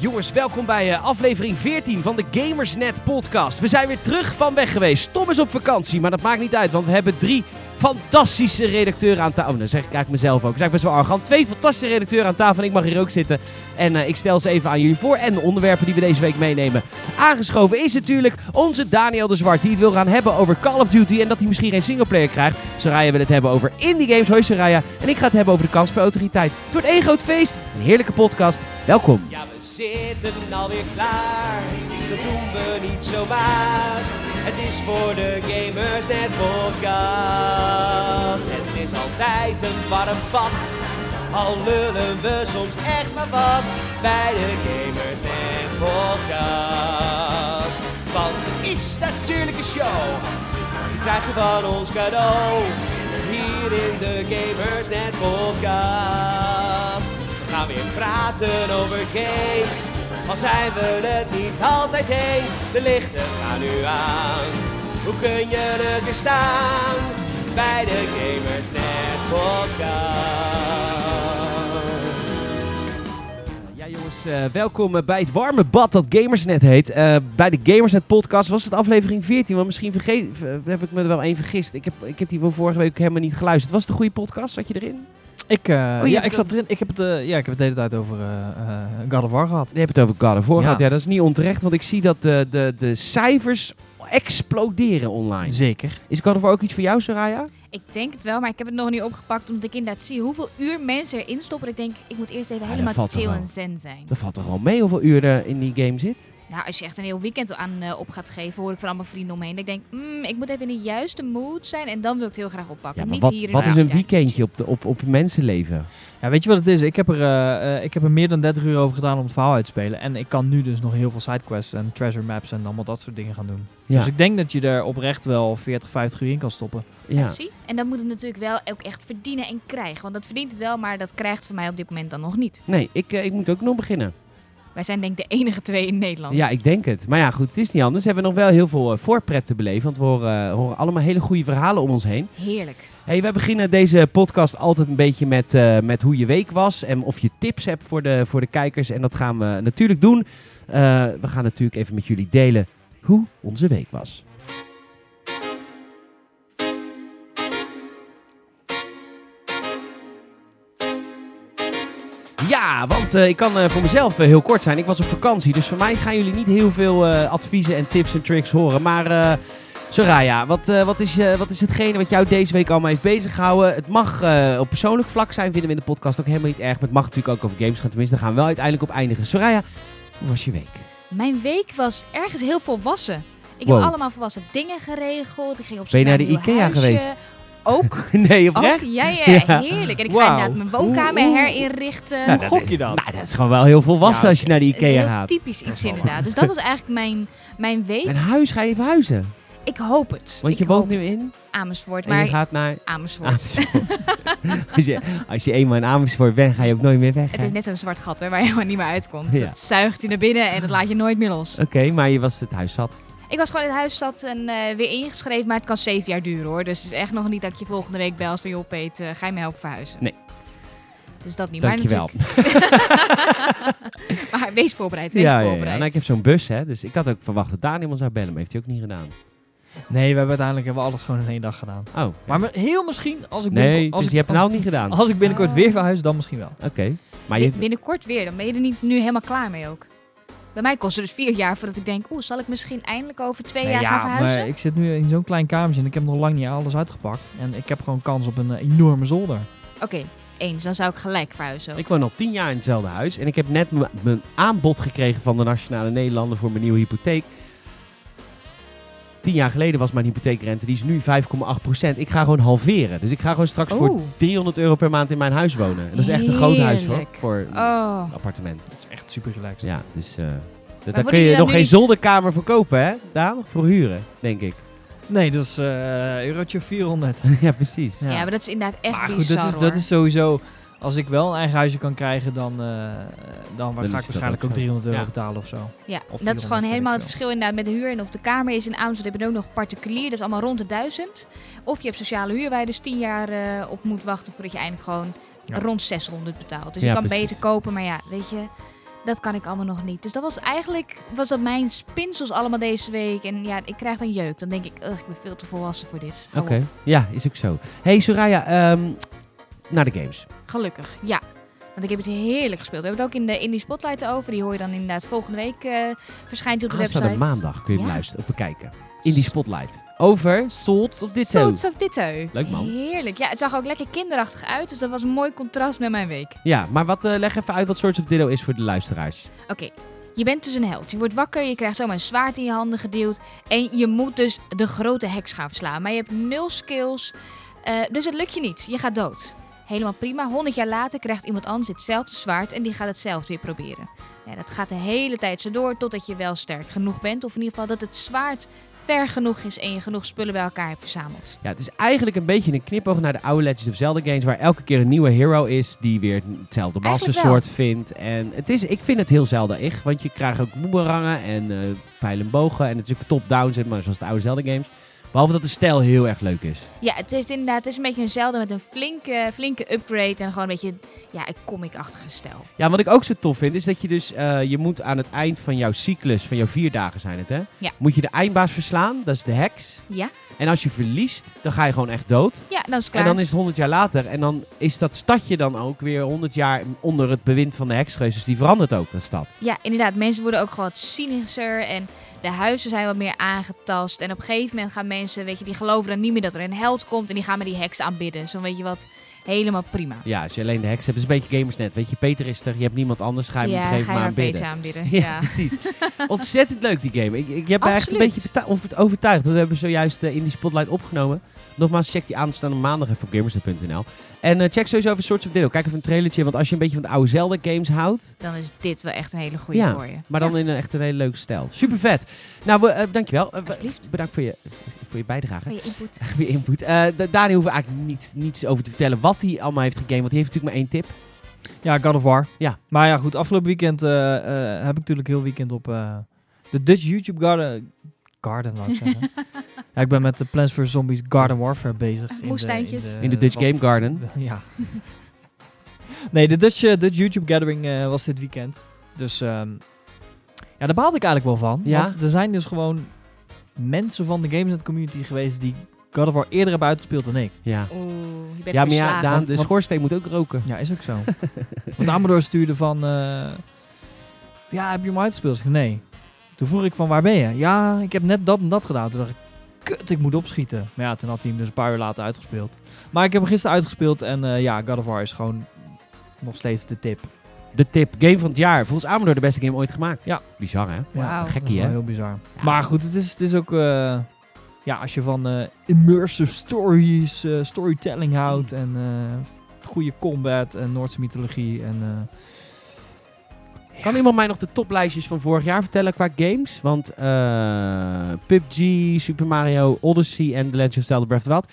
Jongens, welkom bij uh, aflevering 14 van de Gamersnet podcast. We zijn weer terug van weg geweest. Tom is op vakantie, maar dat maakt niet uit, want we hebben drie fantastische redacteuren aan tafel. Oh, dan zeg ik eigenlijk mezelf ook. Ik zeg best wel arrogant. Twee fantastische redacteuren aan tafel en ik mag hier ook zitten. En uh, ik stel ze even aan jullie voor en de onderwerpen die we deze week meenemen. Aangeschoven is natuurlijk onze Daniel de Zwart, die het wil gaan hebben over Call of Duty en dat hij misschien geen singleplayer krijgt. Soraya wil het hebben over indie games. Hoi. En ik ga het hebben over de kansspelautoriteit. Het wordt één groot feest, een heerlijke podcast. Welkom. Ja, zitten alweer klaar. Dat doen we niet zomaar. Het is voor de Gamers Net podcast. Het is altijd een warm bad. Al lullen we soms echt maar wat bij de Gamers Net podcast. Want het is natuurlijk een show. Die krijg je van ons cadeau. Hier in de Gamers Net podcast. Gaan weer praten over games. Al zijn we het niet altijd eens, de lichten gaan nu aan. Hoe kun je het weer staan bij de Gamersnet podcast? Ja jongens, uh, welkom bij het warme bad dat Gamersnet heet. Uh, bij de Gamersnet podcast was het aflevering 14, want misschien vergeet, heb ik me er wel één vergist. Ik heb, ik heb die van vorige week helemaal niet geluisterd. Was het een goede podcast? Zat je erin? Ik, uh, oh, ja, ik zat erin. Ik heb het, uh, ja, ik heb het de hele tijd over uh, God of War gehad. Je hebt het over God of War ja. gehad. Ja, dat is niet onterecht, want ik zie dat de, de, de cijfers exploderen online. Zeker. Is God of War ook iets voor jou, Soraya? Ik denk het wel, maar ik heb het nog niet opgepakt omdat ik inderdaad zie hoeveel uur mensen erin stoppen. Ik denk, ik moet eerst even helemaal chill en zen zijn. Dat valt toch wel mee hoeveel uur er in die game zit? Nou, als je echt een heel weekend aan uh, op gaat geven, hoor ik van allemaal vrienden omheen. Ik denk, mm, ik moet even in de juiste mood zijn en dan wil ik het heel graag oppakken. Ja, Niet wat, hier wat is een weekendje op, de, op, op mensenleven? Ja, weet je wat het is? Ik heb, er, uh, uh, ik heb er meer dan 30 uur over gedaan om het verhaal uit te spelen. En ik kan nu dus nog heel veel sidequests en treasure maps en allemaal dat soort dingen gaan doen. Ja. Dus ik denk dat je er oprecht wel 40, 50 uur in kan stoppen. Ja. ja zie? En dan moet het natuurlijk wel ook echt verdienen en krijgen. Want dat verdient het wel, maar dat krijgt voor mij op dit moment dan nog niet. Nee, ik, ik moet ook nog beginnen. Wij zijn denk ik de enige twee in Nederland. Ja, ik denk het. Maar ja, goed, het is niet anders. We hebben nog wel heel veel uh, voorpret te beleven. Want we horen, uh, horen, allemaal hele goede verhalen om ons heen. Heerlijk. Hey, wij beginnen deze podcast altijd een beetje met, uh, met hoe je week was. En of je tips hebt voor de, voor de kijkers. En dat gaan we natuurlijk doen. we gaan natuurlijk even met jullie delen hoe onze week was. Ja, want uh, ik kan uh, voor mezelf uh, heel kort zijn. Ik was op vakantie, dus voor mij gaan jullie niet heel veel adviezen en tips en tricks horen. Maar Soraya, wat, wat, is, wat is hetgene wat jou deze week allemaal heeft beziggehouden? Het mag op persoonlijk vlak zijn, vinden we in de podcast ook helemaal niet erg. Maar het mag natuurlijk ook over games gaan. Tenminste, daar gaan we wel uiteindelijk op eindigen. Soraya, hoe was je week? Mijn week was ergens heel volwassen. Ik wow. heb allemaal volwassen dingen geregeld. Ik ging op Ben je naar de Ikea huisje. geweest? Ook. nee, oprecht? Ook, ja, ja, ja, heerlijk. En ik wow. ga inderdaad mijn woonkamer oeh, oeh. herinrichten. Nou, Hoe gok je dan? Nou, dat is gewoon wel heel volwassen ja, als je naar de Ikea heel gaat. typisch iets inderdaad. Dus dat was eigenlijk mijn, mijn week. Een huis, ga je verhuizen? Ik hoop het. Want je ik woont nu in? Amersfoort. En maar je gaat naar? Amersfoort. Amersfoort. als, je, als je eenmaal in Amersfoort bent, ga je ook nooit meer weg. Het is net zo'n zwart gat hè, waar je gewoon niet meer uitkomt. Ja. Het zuigt je naar binnen en dat laat je nooit meer los. Oké, okay, maar je was het huis zat. Ik was gewoon in het huis zat en uh, weer ingeschreven, maar het kan zeven jaar duren hoor. Dus het is echt nog niet dat ik je volgende week bel als van joh Peet, uh, ga je me helpen verhuizen? Nee. Dus dat niet. Dankjewel. Maar, maar wees voorbereid, wees ja, voorbereid. Ja, ja. Nou, ik heb zo'n bus hè, dus ik had ook verwacht dat Daniel me zou bellen, maar heeft hij ook niet gedaan. Nee, we hebben uiteindelijk hebben we alles gewoon in één dag gedaan. Oh. Maar heel misschien, als ik Nee, als dus ik, je hebt het nou niet gedaan? Als ik binnenkort oh. weer verhuis, dan misschien wel. Oké. Okay. Maar je... Binnenkort weer, dan ben je er niet nu helemaal klaar mee ook. Bij mij kost het dus vier jaar voordat ik denk, oeh, zal ik misschien eindelijk over twee nee, jaar ja, gaan verhuizen? Maar ik zit nu in zo'n klein kamertje en ik heb nog lang niet alles uitgepakt. En ik heb gewoon kans op een uh, enorme zolder. Oké, okay, eens. Dan zou ik gelijk verhuizen. Ik woon al tien jaar in hetzelfde huis en ik heb net mijn aanbod gekregen van de Nationale Nederlanden voor mijn nieuwe hypotheek. Tien jaar geleden was mijn hypotheekrente, die is nu 5,8% Ik ga gewoon halveren. Dus ik ga gewoon straks Oeh. voor 300 euro per maand in mijn huis wonen. En dat is echt een groot huis hoor, voor oh. een appartement. Dat is echt super relaxed. Ja, dus uh, daar kun je nog geen zolderkamer voor kopen hè, Daan? Voor huren, denk ik. Nee, dat is uh, eurotje 400. ja, precies. Ja. ja. maar dat is inderdaad echt maar goed, bizar, dat is, dat is sowieso... Als ik wel een eigen huisje kan krijgen, dan, uh, dan, dan ga ik waarschijnlijk ook 300 euro ja. betalen of zo. Ja, of dat is gewoon helemaal het verschil inderdaad met de huur. En of de kamer is in Amersfoort, heb je ook nog particulier. Dat is allemaal rond de 1000. Of je hebt sociale huur waar je dus 10 jaar uh, op moet wachten voordat je eindelijk gewoon ja. rond 600 betaalt. Dus je kan precies. beter kopen, maar ja, weet je... dat kan ik allemaal nog niet. Dus dat was eigenlijk was dat mijn spinsels allemaal deze week. En ja, ik krijg dan jeuk. Dan denk ik, ugh, ik ben veel te volwassen voor dit. Oké, ja, is ook zo. Hey Soraya, ehm, naar de games. Gelukkig, ja. Want ik heb het heerlijk gespeeld. We hebben het ook in de Indie Spotlight over. Die hoor je dan inderdaad volgende week eh, verschijnt op de Aanstaande website. maandag kun je hem luisteren of bekijken. In die spotlight. Over Salt of Ditto. Swords of Ditto. Leuk, man. Heerlijk. Ja, het zag ook lekker kinderachtig uit. Dus dat was een mooi contrast met mijn week. Ja, maar wat, eh, leg even uit wat Swords of Ditto is voor de luisteraars. Oké, je bent dus een held. Je wordt wakker, je krijgt zomaar een zwaard in je handen gedeeld. En je moet dus de grote heks gaan verslaan. Maar je hebt nul skills, eh, dus het lukt je niet. Je gaat dood. Helemaal prima. 100 jaar later krijgt iemand anders hetzelfde zwaard en die gaat hetzelfde weer proberen. Ja, dat gaat de hele tijd zo door totdat je wel sterk genoeg bent. Of in ieder geval dat het zwaard ver genoeg is en je genoeg spullen bij elkaar hebt verzameld. Ja, het is eigenlijk een beetje een knipoog naar de oude Legend of Zelda games, waar elke keer een nieuwe hero is die weer hetzelfde massensoort vindt. En het is, ik vind het heel Zelda-ig, want je krijgt ook boomerangen en eh pijlen en bogen. En het is ook top-down, zeg maar, zoals de oude Zelda games. Behalve dat de stijl heel erg leuk is. Ja, het heeft inderdaad, het is een beetje een Zelda met een flinke, flinke upgrade en gewoon een beetje, ja, een comic-achtige stijl. Ja, wat ik ook zo tof vind, is dat je dus, eh, je moet aan het eind van jouw cyclus, van jouw vier dagen zijn het hè? Ja. Moet je de eindbaas verslaan, dat is de heks. Ja, En als je verliest, dan ga je gewoon echt dood. ja dan is het klaar. En dan is het 100 jaar later. En dan is dat stadje dan ook weer 100 jaar onder het bewind van de heksgeus. Dus die verandert ook, dat stad. Ja, inderdaad. Mensen worden ook gewoon wat cynischer en de huizen zijn wat meer aangetast. En op een gegeven moment gaan mensen, weet je, die geloven dan niet meer dat er een held komt en die gaan met die heks aanbidden. Zo weet je wat, helemaal prima. Ja, als je alleen de heks hebt, is een beetje gamersnet. Weet je, Peter is er, je hebt niemand anders, ga je hem op ja, een gegeven moment maar aanbidden. beter aanbidden. Ja, Ja. precies. Ontzettend leuk die game. Ik, ik heb me echt een beetje overtuigd. Dat hebben we zojuist eh, in die spotlight opgenomen. Nogmaals, check die aanstaande maandag even op gamersnet.nl. En eh, check sowieso even Swords of Ditto. Kijk even een trailertje, want als je een beetje van de oude Zelda games houdt, Dan is dit wel echt een hele goede Ja, voor je. Maar dan in een echt een hele leuke stijl. Super vet. Nou, we, eh, dankjewel. Eh, bedankt voor je, voor je bijdrage. Voor je input. voor je input. Eh hoeven we eigenlijk niets, niets over te vertellen wat hij allemaal heeft gegamed. Want die heeft natuurlijk maar één tip. Ja, God of War. Ja. Maar ja, goed, afgelopen weekend eh, eh, heb ik natuurlijk heel weekend op eh, de Dutch YouTube Garden... Garden, laat ik zeggen. ja, ik ben met de Plants vs. Zombies Garden Warfare bezig. in de- Moestuintjes. In de Dutch Game Garden. Ja. nee, de Dutch, eh, Dutch YouTube Gathering eh, was dit weekend. Dus ehm, ja, daar baalde ik eigenlijk wel van. Ja? Want er zijn dus gewoon mensen van de Gamesnet community geweest die God of War eerder hebben uitgespeeld dan ik. Ja. Oeh, je bent Ja, maar ja. Daan, de schoorsteen moet ook roken. Ja, is ook zo. Want Amador stuurde van... eh, ja, heb je hem uitgespeeld? Nee. Toen vroeg ik van, waar ben je? Ja, ik heb net dat en dat gedaan. Toen dacht ik, kut, ik moet opschieten. Maar ja, toen had hij hem dus een paar uur later uitgespeeld. Maar ik heb hem gisteren uitgespeeld en eh, ja, God of War is gewoon nog steeds de tip. De tip, game van het jaar. Volgens Amador de beste game ooit gemaakt. Ja. Bizar, hè? Ja, Gekkie, hè? heel bizar. Ja. Maar goed, het is, het is ook... eh, ja, als je van eh, immersive stories, eh, storytelling houdt en eh, goede combat en Noordse mythologie en... eh, Kan iemand mij nog de toplijstjes van vorig jaar vertellen qua games? Want eh, PUBG, Super Mario Odyssey en The Legend of Zelda Breath of the Wild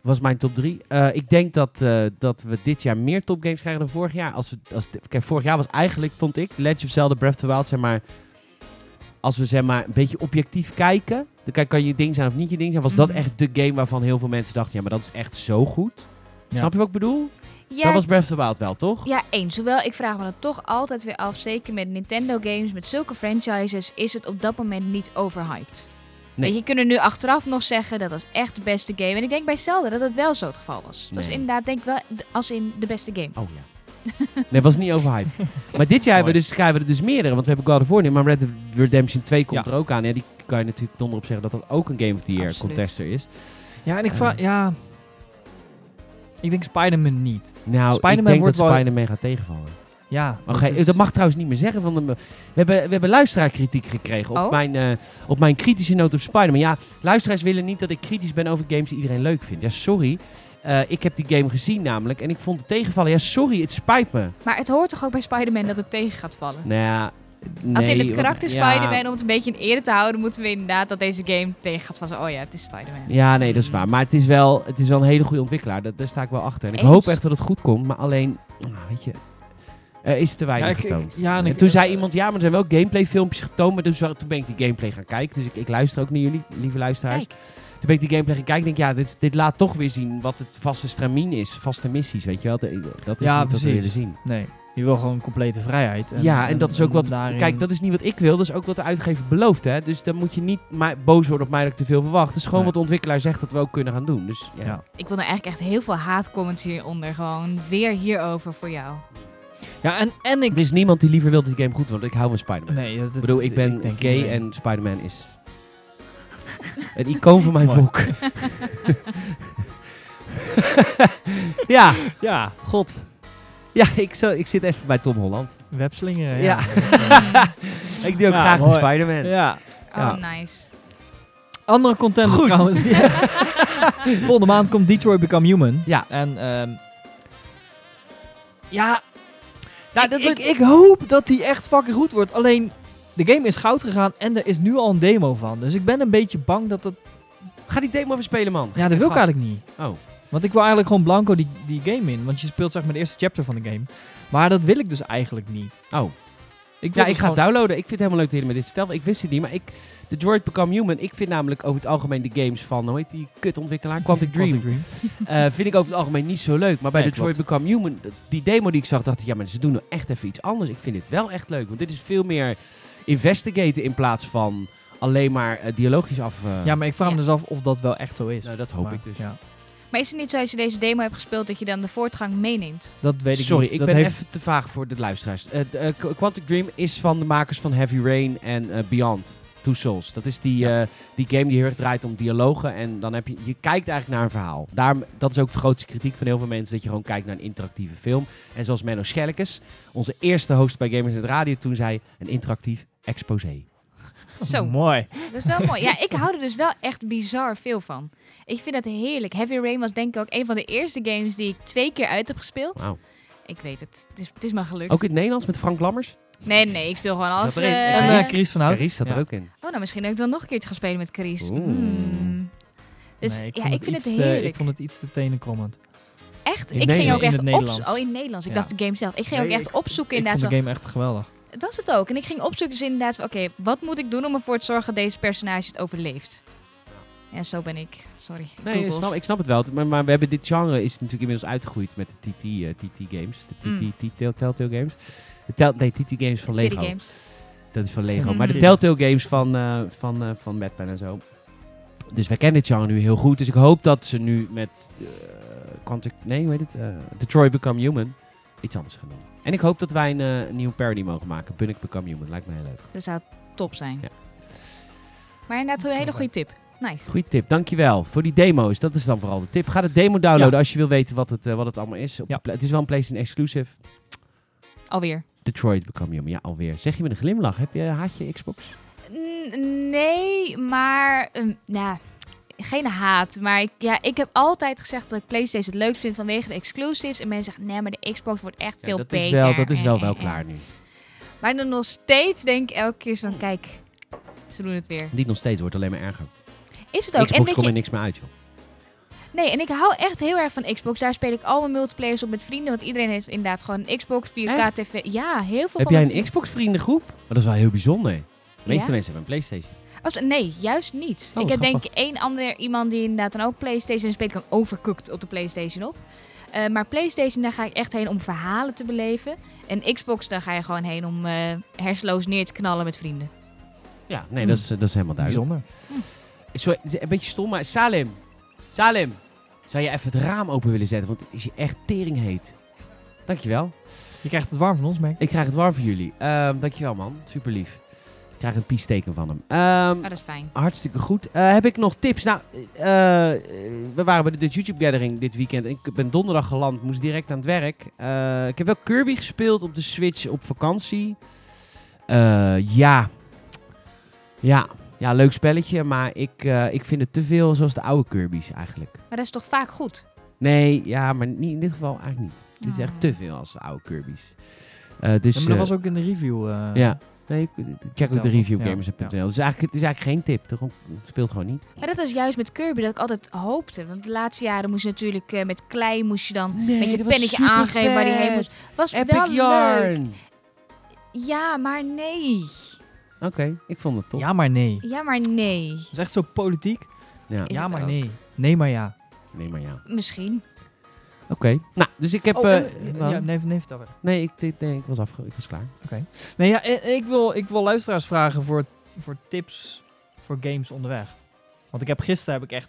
was mijn top 3. ik denk dat, eh, dat we dit jaar meer topgames krijgen dan vorig jaar. Als we, als, kijk, vorig jaar was eigenlijk, vond ik, The Legend of Zelda Breath of the Wild, zeg maar... Als we zeg maar een beetje objectief kijken, dan kan, kan je ding zijn of niet je ding zijn. Was dat Mhm. echt de game waarvan heel veel mensen dachten, ja, maar dat is echt zo goed. Ja. Snap je wat ik bedoel? Ja, Dat was Breath of the Wild wel, toch? Ja, eens. Hoewel, ik vraag me dan toch altijd weer af, zeker met Nintendo games, met zulke franchises, is het op dat moment niet overhyped. Nee. Weet je, er nu achteraf nog zeggen dat was echt de beste game. En ik denk bij Zelda dat het wel zo het geval was. Het was Nee. inderdaad, denk ik wel, de- als in de beste game. Oh ja. Nee, was niet overhyped. maar dit jaar hebben we, dus, krijgen we er dus meerdere. Want we hebben God of War nu, maar Red Dead Redemption 2 komt Ja. er ook aan. Ja, die kan je natuurlijk donder op zeggen dat dat ook een Game of the Year Absoluut. contester is. Ja, en ik Eh. vraag, ja. Ik denk Spider-Man niet. Nou, ik denk wordt dat wel- Spider-Man gaat tegenvallen. Ja, Oké, het is- Dat mag trouwens niet meer zeggen. Van de, we, hebben, we hebben luisteraarkritiek gekregen op, Oh? mijn, eh, op mijn kritische noot op Spider-Man. Ja, luisteraars willen niet dat ik kritisch ben over games die iedereen leuk vindt. Ja, sorry. Eh, ik heb die game gezien namelijk en ik vond het tegenvallen. Ja, sorry, het spijt me. Maar het hoort toch ook bij Spider-Man dat het tegen gaat vallen? Nou ja, Als in het karakter want- ja, Spider-Man, om het een beetje in ere te houden, moeten we inderdaad dat deze game tegen gaat vallen. Oh ja, het is Spider-Man. Ja, nee, dat is waar. Maar het is wel, het is wel een hele goede ontwikkelaar. Dat, daar sta ik wel achter. En ik Eens. hoop echt dat het goed komt. Maar alleen, nou, weet je, er is te weinig Ja, ik- ik- getoond. ja, en en ik- toen zei iemand, ja, maar er zijn wel gameplay filmpjes getoond. Maar dus, toen ben ik die gameplay gaan kijken. Dus ik, ik luister ook naar jullie, lieve luisteraars. Kijk, Toen ben ik die gameplay gaan kijken. Ik denk, ja, dit, dit laat toch weer zien wat het vaste stramien is. Vaste missies, weet je wel. Dat is Ja, niet wat we willen zien. Nee. Je wil gewoon complete vrijheid. ja, en dat is ook wat... daarin- Kijk, dat is niet wat ik wil. Dat is ook wat de uitgever belooft, hè. Dus dan moet je niet boos worden op mij dat ik te veel verwacht. Het is gewoon Nee. wat de ontwikkelaar zegt dat we ook kunnen gaan doen. Dus ja. Ja. Ik wil nou eigenlijk echt heel veel haatcomments hieronder. Gewoon weer hierover voor jou. Ja, en, en ik... Er is niemand die liever wil dat die game goed wordt. Want ik hou van Spider-Man. Nee, dat, ik bedoel, ik ben denk gay en Spider-Man is een icoon van mijn Mooi. volk. ja, Ja, god. Ja, ik, zo, ik zit even bij Tom Holland. webslingeren. Ja. Ja. ik doe ook Ja, graag de mooi. Spider-Man. ja. Oh, Ja. nice. Andere content Goed. trouwens. Volgende maand komt Detroit Become Human. Ja. En ehm, ja, Nou, ik, dat ik, wordt- ik hoop dat die echt fucking goed wordt. Alleen, de game is goud gegaan en er is nu al een demo van. Dus ik ben een beetje bang dat dat... Ga die demo even spelen, man. Ja, dat wil ik eigenlijk niet. Oh. Want ik wil eigenlijk gewoon blanco die, die game in. Want je speelt zeg maar de eerste chapter van de game. Maar dat wil ik dus eigenlijk niet. Oh. Ik Ja, dus ik ga het gewoon- downloaden. Ik vind het helemaal leuk dat jullie me dit vertellen. Ik wist het niet, maar ik... Detroit Become Human. Ik vind namelijk over het algemeen de games van... Hoe heet die kutontwikkelaar? Quantic Dream. Dream. Eh, vind ik over het algemeen niet zo leuk. Maar bij Nee, Detroit Become Human, die demo die ik zag, dacht ik, ja, maar ze doen nou echt even iets anders. Ik vind dit wel echt leuk. Want dit is veel meer investigaten in plaats van alleen maar eh, dialogisch af. eh. Ja, maar ik vraag me dus af of dat wel echt zo is. Nou, dat hoop Maar, ik dus. Ja. Maar is het niet zo als je deze demo hebt gespeeld dat je dan de voortgang meeneemt? Dat weet ik Sorry, niet. ik dat ben heeft... even te vaag voor de luisteraars. Qu- Quantic Dream is van de makers van Heavy Rain en eh, Beyond. Two Souls. Dat is die, Ja. eh, die game die heel erg draait om dialogen. En dan heb je, je kijkt eigenlijk naar een verhaal. Daarom, dat is ook de grootste kritiek van heel veel mensen. Dat je gewoon kijkt naar een interactieve film. En zoals Menno Schellekes, onze eerste host bij Gamers in Radio, toen zei: een interactief exposé. Zo, Mooi. dat is wel mooi. Ja, ik hou er dus wel echt bizar veel van. Ik vind dat heerlijk. Heavy Rain was denk ik ook een van de eerste games die ik twee keer uit heb gespeeld. Wauw. Ik weet het. Het is, het is me gelukt. Ook in het Nederlands met Frank Lammers? Nee, nee, ik speel gewoon alles. Eh, En eh Chris van Hout. Carice zat Ja. er ook in. Oh, nou misschien ik dan nog een keertje ga spelen met Carice. Oeh. Mm. Dus Nee, ja, ik vind het te- heerlijk. ik vond het iets te tenenkrommend. Echt? In ik het ging ook echt In het op... Nederlands. Oh, in het Nederlands. Ik Ja. dacht de game zelf. Ik ging Nee, ook echt ik- opzoeken Ik inderdaad. vond de game echt geweldig. dat was het ook. En ik ging opzoeken dus inderdaad van... Oké, wat moet ik doen om ervoor te zorgen dat deze personage het overleeft? Ja, zo ben ik. Sorry. Nee, ik snap, ik snap het wel. Maar, maar we hebben dit genre is natuurlijk inmiddels uitgegroeid met de TT, eh, TT games. De TT, Mm. TT Telltale games. De tel, nee, TT games van Lego. games. Dat is van Lego. Mm. Maar de Telltale games van, eh van, eh, van Batman en zo. Dus wij kennen dit genre nu heel goed. Dus ik hoop dat ze nu met eh Quantic, nee, hoe heet het? Eh, Detroit Become Human iets anders gaan doen. En ik hoop dat wij een, eh, nieuwe parody mogen maken. Bunnik Become Human. Lijkt me heel leuk. Dat zou top zijn. Ja. Maar inderdaad, een hele goede tip. Nice. Goeie tip, dankjewel. Voor die demo's, dat is dan vooral de tip. Ga de demo downloaden Ja. als je wil weten wat het, eh, wat het allemaal is. Op Ja. het is wel een PlayStation exclusive. Alweer. Detroit Become Human. Ja, alweer. Zeg je met een glimlach. Heb je, haat je Xbox? N- Nee, maar... nou, geen haat. Maar ik, ja, ik heb altijd gezegd dat ik PlayStation het leuk vind vanwege de exclusives. En mensen zeggen, nee, maar de Xbox wordt echt Ja, veel dat, beter. is wel, dat is wel Eh, wel eh, eh. klaar nu. Maar dan nog steeds denk ik elke keer zo van, kijk, ze doen het weer. Niet nog steeds, wordt alleen maar erger. Is het ook. en Xbox weet komt je, er niks meer uit, joh. nee, en ik hou echt heel erg van Xbox. Daar speel ik al mijn multiplayers op met vrienden. Want iedereen heeft inderdaad gewoon een Xbox, 4K Echt? TV. Ja, heel veel Heb van jij een Xbox vriendengroep? Maar dat is wel heel bijzonder. De meeste Ja? mensen hebben een PlayStation. Als- nee, juist niet. Oh, ik heb denk grappig. ik één ander iemand die inderdaad dan ook PlayStation speelt. Ik kan overcooked op de PlayStation op. Eh, maar PlayStation, daar ga ik echt heen om verhalen te beleven. En Xbox, daar ga je gewoon heen om eh hersenloos neer te knallen met vrienden. Ja, nee, dat, is, dat is helemaal duidelijk. Bijzonder. Sorry, het is een beetje stom, maar Salim. Salim. Zou je even het raam open willen zetten? Want het is hier echt teringheet. Dankjewel. Je krijgt het warm van ons, merk ik. Krijg het warm voor jullie. Ehm dankjewel, man. Super lief. Ik krijg een piesteken van hem. Ehm, Oh, dat is fijn. Hartstikke goed. Eh, heb ik nog tips? Nou, eh, we waren bij de Dutch YouTube Gathering dit weekend. Ik ben donderdag geland, moest direct aan het werk. Eh, ik heb wel Kirby gespeeld op de Switch op vakantie. Eh, ja. Ja. Ja, leuk spelletje, maar ik, eh, ik vind het te veel zoals de oude Kirby's eigenlijk. Maar dat is toch vaak goed? Nee, ja, maar niet, in dit geval eigenlijk niet. Dit is echt te veel als de oude Kirby's. Eh, dus, Ja, maar dat eh, was ook in de review. eh, ja. Nee, check ook de Vertel. reviewgamers.nl. Ja, Dus eigenlijk, het is eigenlijk geen tip. Het speelt gewoon niet. Maar dat was juist met Kirby dat ik altijd hoopte. Want de laatste jaren moest je natuurlijk eh, met klei moest je dan Nee, met je pennetje aangeven waar die heen vet. moest. Was Epic wel leuk. Yarn. Ja, maar nee. Oké, ik vond het top. Ja, maar nee. Ja, maar nee. Dat is echt zo politiek. Ja. Ja, maar ook. nee. Nee, maar ja. Nee, maar ja. Misschien. Oké. Nou, dus ik heb... Oh, eh, ja, nee, nee, vertel verder. nee, ik, ik, nee, ik was afge... Ik was klaar. Nee, ja, en- ik wil, ik wil luisteraars vragen voor, voor tips voor games onderweg. Want ik heb gisteren heb ik echt,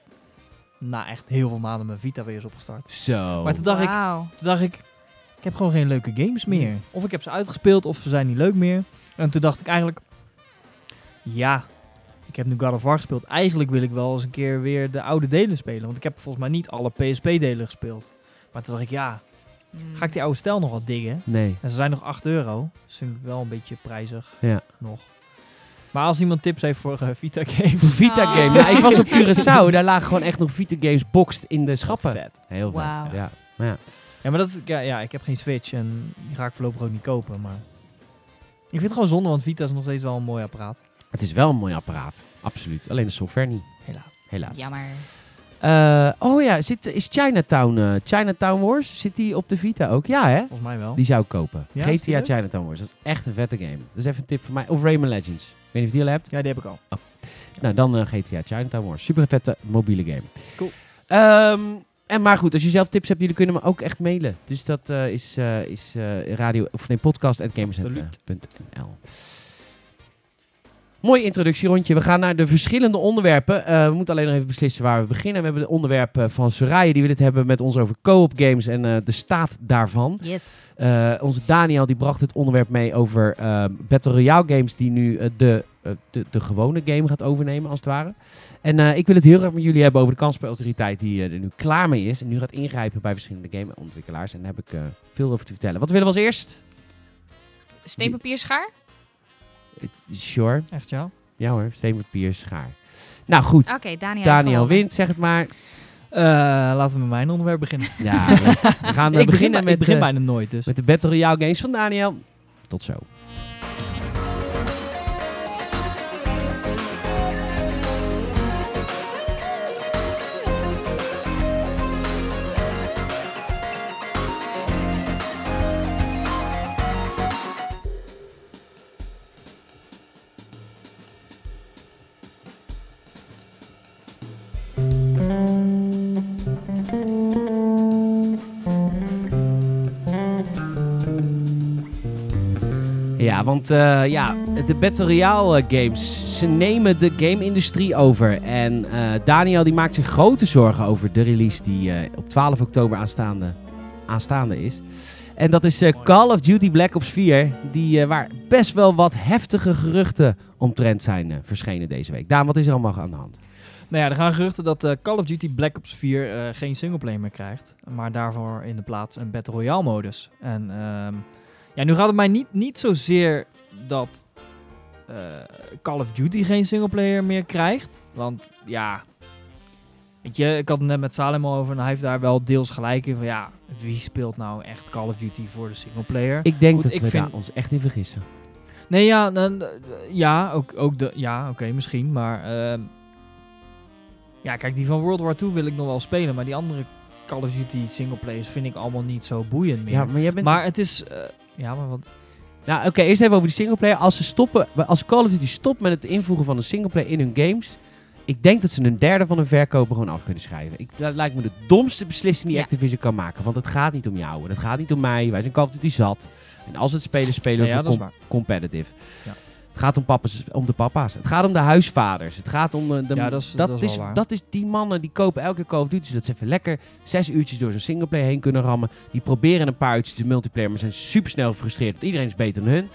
na echt heel veel maanden mijn Vita weer eens opgestart. Zo. Maar toen dacht, ik, Wauw. toen dacht ik, ik heb gewoon geen leuke games meer. Of ik heb ze uitgespeeld of ze zijn niet leuk meer. En toen dacht ik eigenlijk, ja, ik heb nu God of War gespeeld. Eigenlijk wil ik wel eens een keer weer de oude delen spelen. Want ik heb volgens mij niet alle PSP-delen gespeeld. Maar toen dacht ik, ja, Mm. ga ik die oude stijl nog wat diggen? Nee. En ze zijn nog 8 euro. Dus vind ik wel een beetje prijzig. Ja. Nog. Maar als iemand tips heeft voor eh, Vita games. Voor Vita Oh. Game. Ja, ik was op Curaçao. Daar lagen gewoon echt nog Vita Games boxed in de schappen. Vet. Heel vet. Ja. Maar ja. Ja, maar dat is, ja, ja, ik heb geen Switch en die ga ik voorlopig ook niet kopen. Maar ik vind het gewoon zonde, want Vita is nog steeds wel een mooi apparaat. Het is wel een mooi apparaat. Absoluut. Alleen de software niet. Helaas. Helaas. Jammer. Eh, oh ja, zit, is Chinatown, eh, Chinatown Wars, zit die op de Vita ook? Ja hè? Volgens mij wel. Die zou ik kopen. Ja, is die GTA? Chinatown Wars. Dat is echt een vette game. Dat is even een tip van mij. Of Rayman Legends. Ik weet niet of je die al hebt. Ja, die heb ik al. Nou, dan eh, GTA Chinatown Wars. Super vette mobiele game. Cool. Ehm, en maar goed, als je zelf tips hebt, jullie kunnen me ook echt mailen. Dus dat eh, is, eh, is eh, radio, of nee, podcast.gamersnet.nl. Mooi introductierondje. We gaan naar de verschillende onderwerpen. Eh, we moeten alleen nog even beslissen waar we beginnen. We hebben de onderwerpen van Soraya, die wil het hebben met ons over co-op games en eh, de staat daarvan. Yes. Eh, onze Daniel die bracht het onderwerp mee over eh, Battle Royale games die nu eh, de, eh, de, de gewone game gaat overnemen als het ware. En eh, ik wil het heel graag met jullie hebben over de kansspelautoriteit die eh, er nu klaar mee is. En nu gaat ingrijpen bij verschillende gameontwikkelaars. En daar heb ik eh, veel over te vertellen. Wat willen we als eerst? Steen, papier, schaar? Sure. Echt ja? Ja hoor, steen, papier, schaar. Nou goed, Oké, Daniel. Wint, zeg het maar. Eh, laten we met mijn onderwerp beginnen. Ja, we, we gaan eh, ik begin, beginnen met, ik begin eh, bijna nooit, dus. met de Battle Royale games van Daniel. Tot zo. Ja, want eh, ja, de Battle Royale eh, games, ze nemen de game-industrie over. En eh, Daniel die maakt zich grote zorgen over de release die op 12 oktober aanstaande, aanstaande is. En dat is Call of Duty Black Ops 4, die, waar best wel wat heftige geruchten omtrent zijn verschenen deze week. Daan, wat is er allemaal aan de hand? Nou ja, er gaan geruchten dat Call of Duty Black Ops 4 eh, geen singleplayer meer krijgt. Maar daarvoor in de plaats een Battle Royale modus. En ehm, ja, nu gaat het mij niet, niet zozeer dat eh, Call of Duty geen singleplayer meer krijgt. Want ja, weet je, ik had het net met Salem al over en hij heeft daar wel deels gelijk in. Van ja, wie speelt nou echt Call of Duty voor de singleplayer? Ik denk Goed, dat ik we vind- daar ons echt in vergissen. Nee, ja, dan, eh, ja, ook, ook de, ja, oké, misschien, maar ehm, ja, kijk, die van World War II wil ik nog wel spelen, maar die andere Call of Duty singleplayers vind ik allemaal niet zo boeiend meer. Ja, maar jij bent... maar het is, eh, ja, maar wat? Nou, oké, eerst even over die singleplayer. Als ze stoppen, als Call of Duty stopt met het invoegen van een singleplayer in hun games, ik denk dat ze een derde van hun verkopen gewoon af kunnen schrijven. Ik, dat lijkt me de domste beslissing die Ja. Activision kan maken. Want het gaat niet om jou en het gaat niet om mij. Wij zijn Call of Duty zat. En als het spelen, spelen we Ja, com- competitive. Het gaat om, papa's, om de papa's. Het gaat om de huisvaders. Het gaat om de... de Ja, dat is- dat, dat is dat die mannen die kopen elke keer Call of Duty. Zodat ze even lekker zes uurtjes door zo'n singleplayer heen kunnen rammen. Die proberen een paar uurtjes de multiplayer, maar zijn super snel gefrustreerd. Want iedereen is beter dan hun.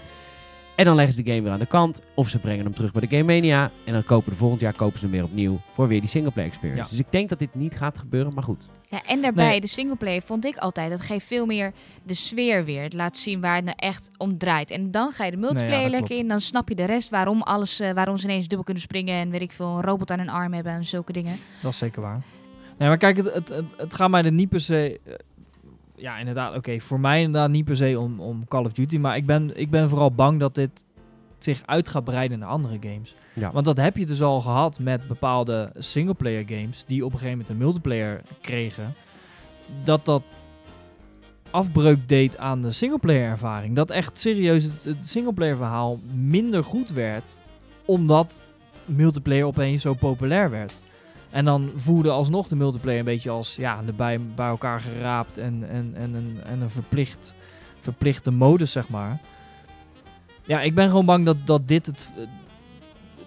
En dan leggen ze de game weer aan de kant. Of ze brengen hem terug bij de Game Mania. En dan kopen de volgend jaar kopen ze hem weer opnieuw voor weer die singleplayer experience. Ja. Dus ik denk dat dit niet gaat gebeuren, maar goed. Ja, en daarbij, Nee. de singleplayer vond ik altijd, dat geeft veel meer de sfeer weer. Het laat zien waar het nou echt om draait. En dan ga je de multiplayer Nee, ja, lekker klopt. in, dan snap je de rest, waarom, alles, eh, waarom ze ineens dubbel kunnen springen en weet ik veel, een robot aan hun arm hebben en zulke dingen. Dat is zeker waar. Nee, maar kijk, het, het, het, het gaat mij er niet per se... ja, inderdaad, oké, voor mij inderdaad niet per se om, om Call of Duty, maar ik ben, ik ben vooral bang dat dit zich uit gaat breiden naar andere games. Ja. Want dat heb je dus al gehad met bepaalde singleplayer games die op een gegeven moment een multiplayer kregen. Dat dat afbreuk deed aan de singleplayer ervaring. Dat echt serieus het, het singleplayer verhaal minder goed werd omdat multiplayer opeens zo populair werd. En dan voelde alsnog de multiplayer een beetje als ja, de bij, bij elkaar geraapt en, en, en, een, en een verplicht, verplichte modus, zeg maar. Ja, ik ben gewoon bang dat, dat dit het, eh,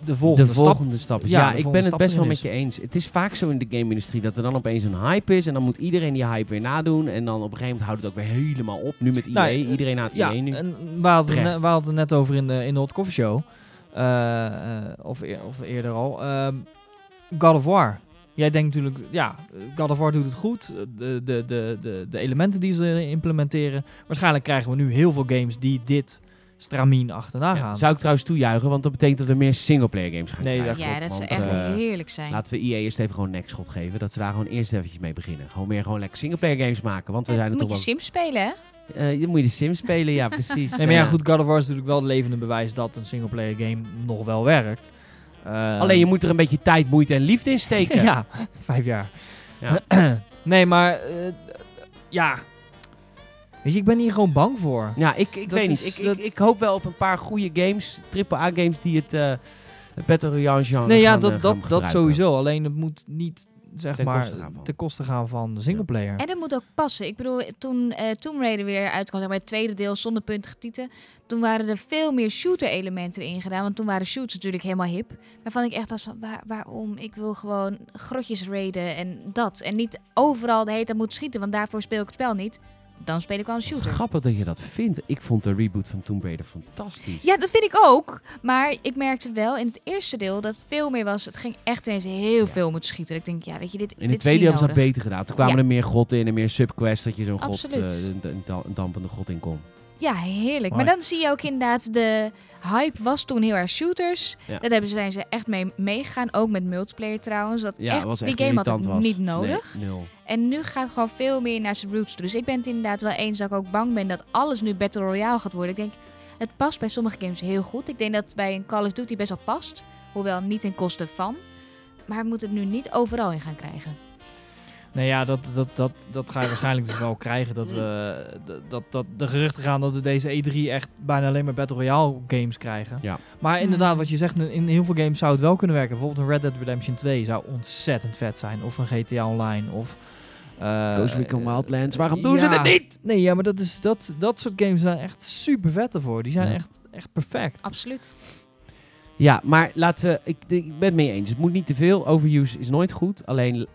de volgende, de volgende stap, is. Ja, Ja, ik ben het best wel met je eens. Het is vaak zo in de game-industrie dat er dan opeens een hype is. En dan moet iedereen die hype weer nadoen. En dan op een gegeven moment houdt het ook weer helemaal op. Nu met. Nou, eh, iedereen na het Ja, EA nu. en we hadden, het we hadden het net over in de, in de Hot Coffee Show. Eh, of, eer- of eerder al. God of War. Jij denkt natuurlijk, ja, God of War doet het goed. De, de, de, de, de elementen die ze implementeren. Waarschijnlijk krijgen we nu heel veel games die dit stramien achterna Ja, gaan. zou ik trouwens toejuichen, want dat betekent dat we meer singleplayer games gaan Nee, krijgen. dat ja, dat zou echt eh, heerlijk zijn. Laten we EA eerst even gewoon een nekschot geven. Dat ze daar gewoon eerst eventjes mee beginnen. Gewoon meer gewoon lekker singleplayer games maken. Want we zijn er moet toch je wel... Sims spelen, hè? Eh, je moet je de Sims spelen, ja precies. Nee, maar ja, Eh, goed, God of War is natuurlijk wel het levende bewijs dat een singleplayer game nog wel werkt. Eh, Alleen je moet er een beetje tijd, moeite en liefde in steken. Ja, vijf jaar. Ja. nee, maar eh, ja. Weet je, ik ben hier gewoon bang voor. Ja, ik, ik Dat weet is- niet. Ik, ik, ik hoop wel op een paar goede games, AAA-games, die het, eh het Battle Royale genre nee, ja, gaan, dat, eh, dat, dat sowieso. Alleen het moet niet, zeg Ten maar, koste gaan van. ten koste gaan van de singleplayer. En het moet ook passen. Ik bedoel, toen eh Tomb Raider weer uitkwam, zeg maar het tweede deel zonder puntige titel, toen waren er veel meer shooter-elementen erin gedaan. Want toen waren shoots natuurlijk helemaal hip. Waarvan ik echt dacht van, waar, waarom? Ik wil gewoon grotjes raiden en dat. En niet overal de hele tijd moeten schieten, want daarvoor speel ik het spel niet. Dan speel ik wel een shooter. Grappig dat je dat vindt. Ik vond de reboot van Tomb Raider fantastisch. Ja, dat vind ik ook. Maar ik merkte wel in het eerste deel dat het veel meer was. Het ging echt ineens heel veel moeten schieten. Ik denk, ja, weet je, dit, In het tweede niet hebben ze dat beter gedaan. Toen kwamen Ja. er meer goden in en meer subquests dat je zo'n god, eh, een dampende god in kon. Ja, heerlijk. Mooi. Maar dan zie je ook inderdaad, de hype was toen heel erg shooters. Ja. Dat hebben zijn ze echt mee meegegaan. Ook met multiplayer trouwens. Dat Ja, echt, was die game had ik was. niet nodig. Nee, nul. En nu gaat het gewoon veel meer naar zijn roots. Dus ik ben het inderdaad wel eens dat ik ook bang ben dat alles nu Battle Royale gaat worden. Ik denk, het past bij sommige games heel goed. Ik denk dat het bij een Call of Duty best wel past. Hoewel niet ten koste van. Maar we moeten het nu niet overal in gaan krijgen. Nee, ja, dat, dat, dat, dat ga je waarschijnlijk dus wel krijgen. Dat we, dat, dat, dat de geruchten gaan dat we deze E3 echt bijna alleen maar Battle Royale games krijgen. Ja. Maar inderdaad, wat je zegt, in heel veel games zou het wel kunnen werken. Bijvoorbeeld een Red Dead Redemption 2 zou ontzettend vet zijn. Of een GTA Online. Of, eh, Ghost Recon eh, Wildlands, waarom doen ze het niet? Nee, ja, maar dat, is, dat, dat soort games zijn echt super vet ervoor. Die zijn Ja. echt, echt perfect. Absoluut. Ja, maar laten we, ik, ik ben het mee eens. Het moet niet te veel. Overuse is nooit goed. Alleen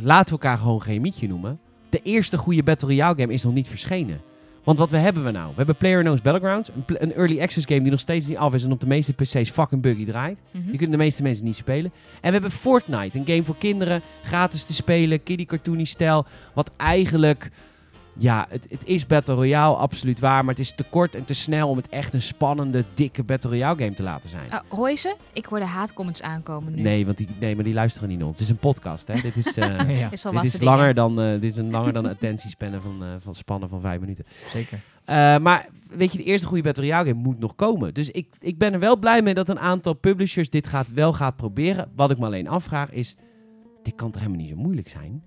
laten we elkaar gewoon geen mietje noemen. De eerste goede Battle Royale game is nog niet verschenen. Want wat we hebben we nou? We hebben PlayerUnknown's Battlegrounds. Een, een early access game die nog steeds niet af is en op de meeste PC's fucking buggy draait. Mhm. Die kunnen de meeste mensen niet spelen. En we hebben Fortnite, een game voor kinderen, gratis te spelen, kiddie cartoony stijl. Wat eigenlijk, ja, het, het is Battle Royale, absoluut waar. Maar het is te kort en te snel om het echt een spannende, dikke Battle Royale game te laten zijn. Oh, hoor je ze? Ik hoor de haatcomments aankomen nu. Nee, want die, nee, maar die luisteren niet naar ons. Het is een podcast, hè. dit is, eh, ja, Is dit is langer dan, eh, dit is een langer dan attentiespannen van, eh, van spannen van vijf minuten. zeker. Eh, maar weet je, de eerste goede Battle Royale game moet nog komen. Dus ik, ik ben er wel blij mee dat een aantal publishers dit gaat, wel gaat proberen. Wat ik me alleen afvraag is, dit kan toch helemaal niet zo moeilijk zijn?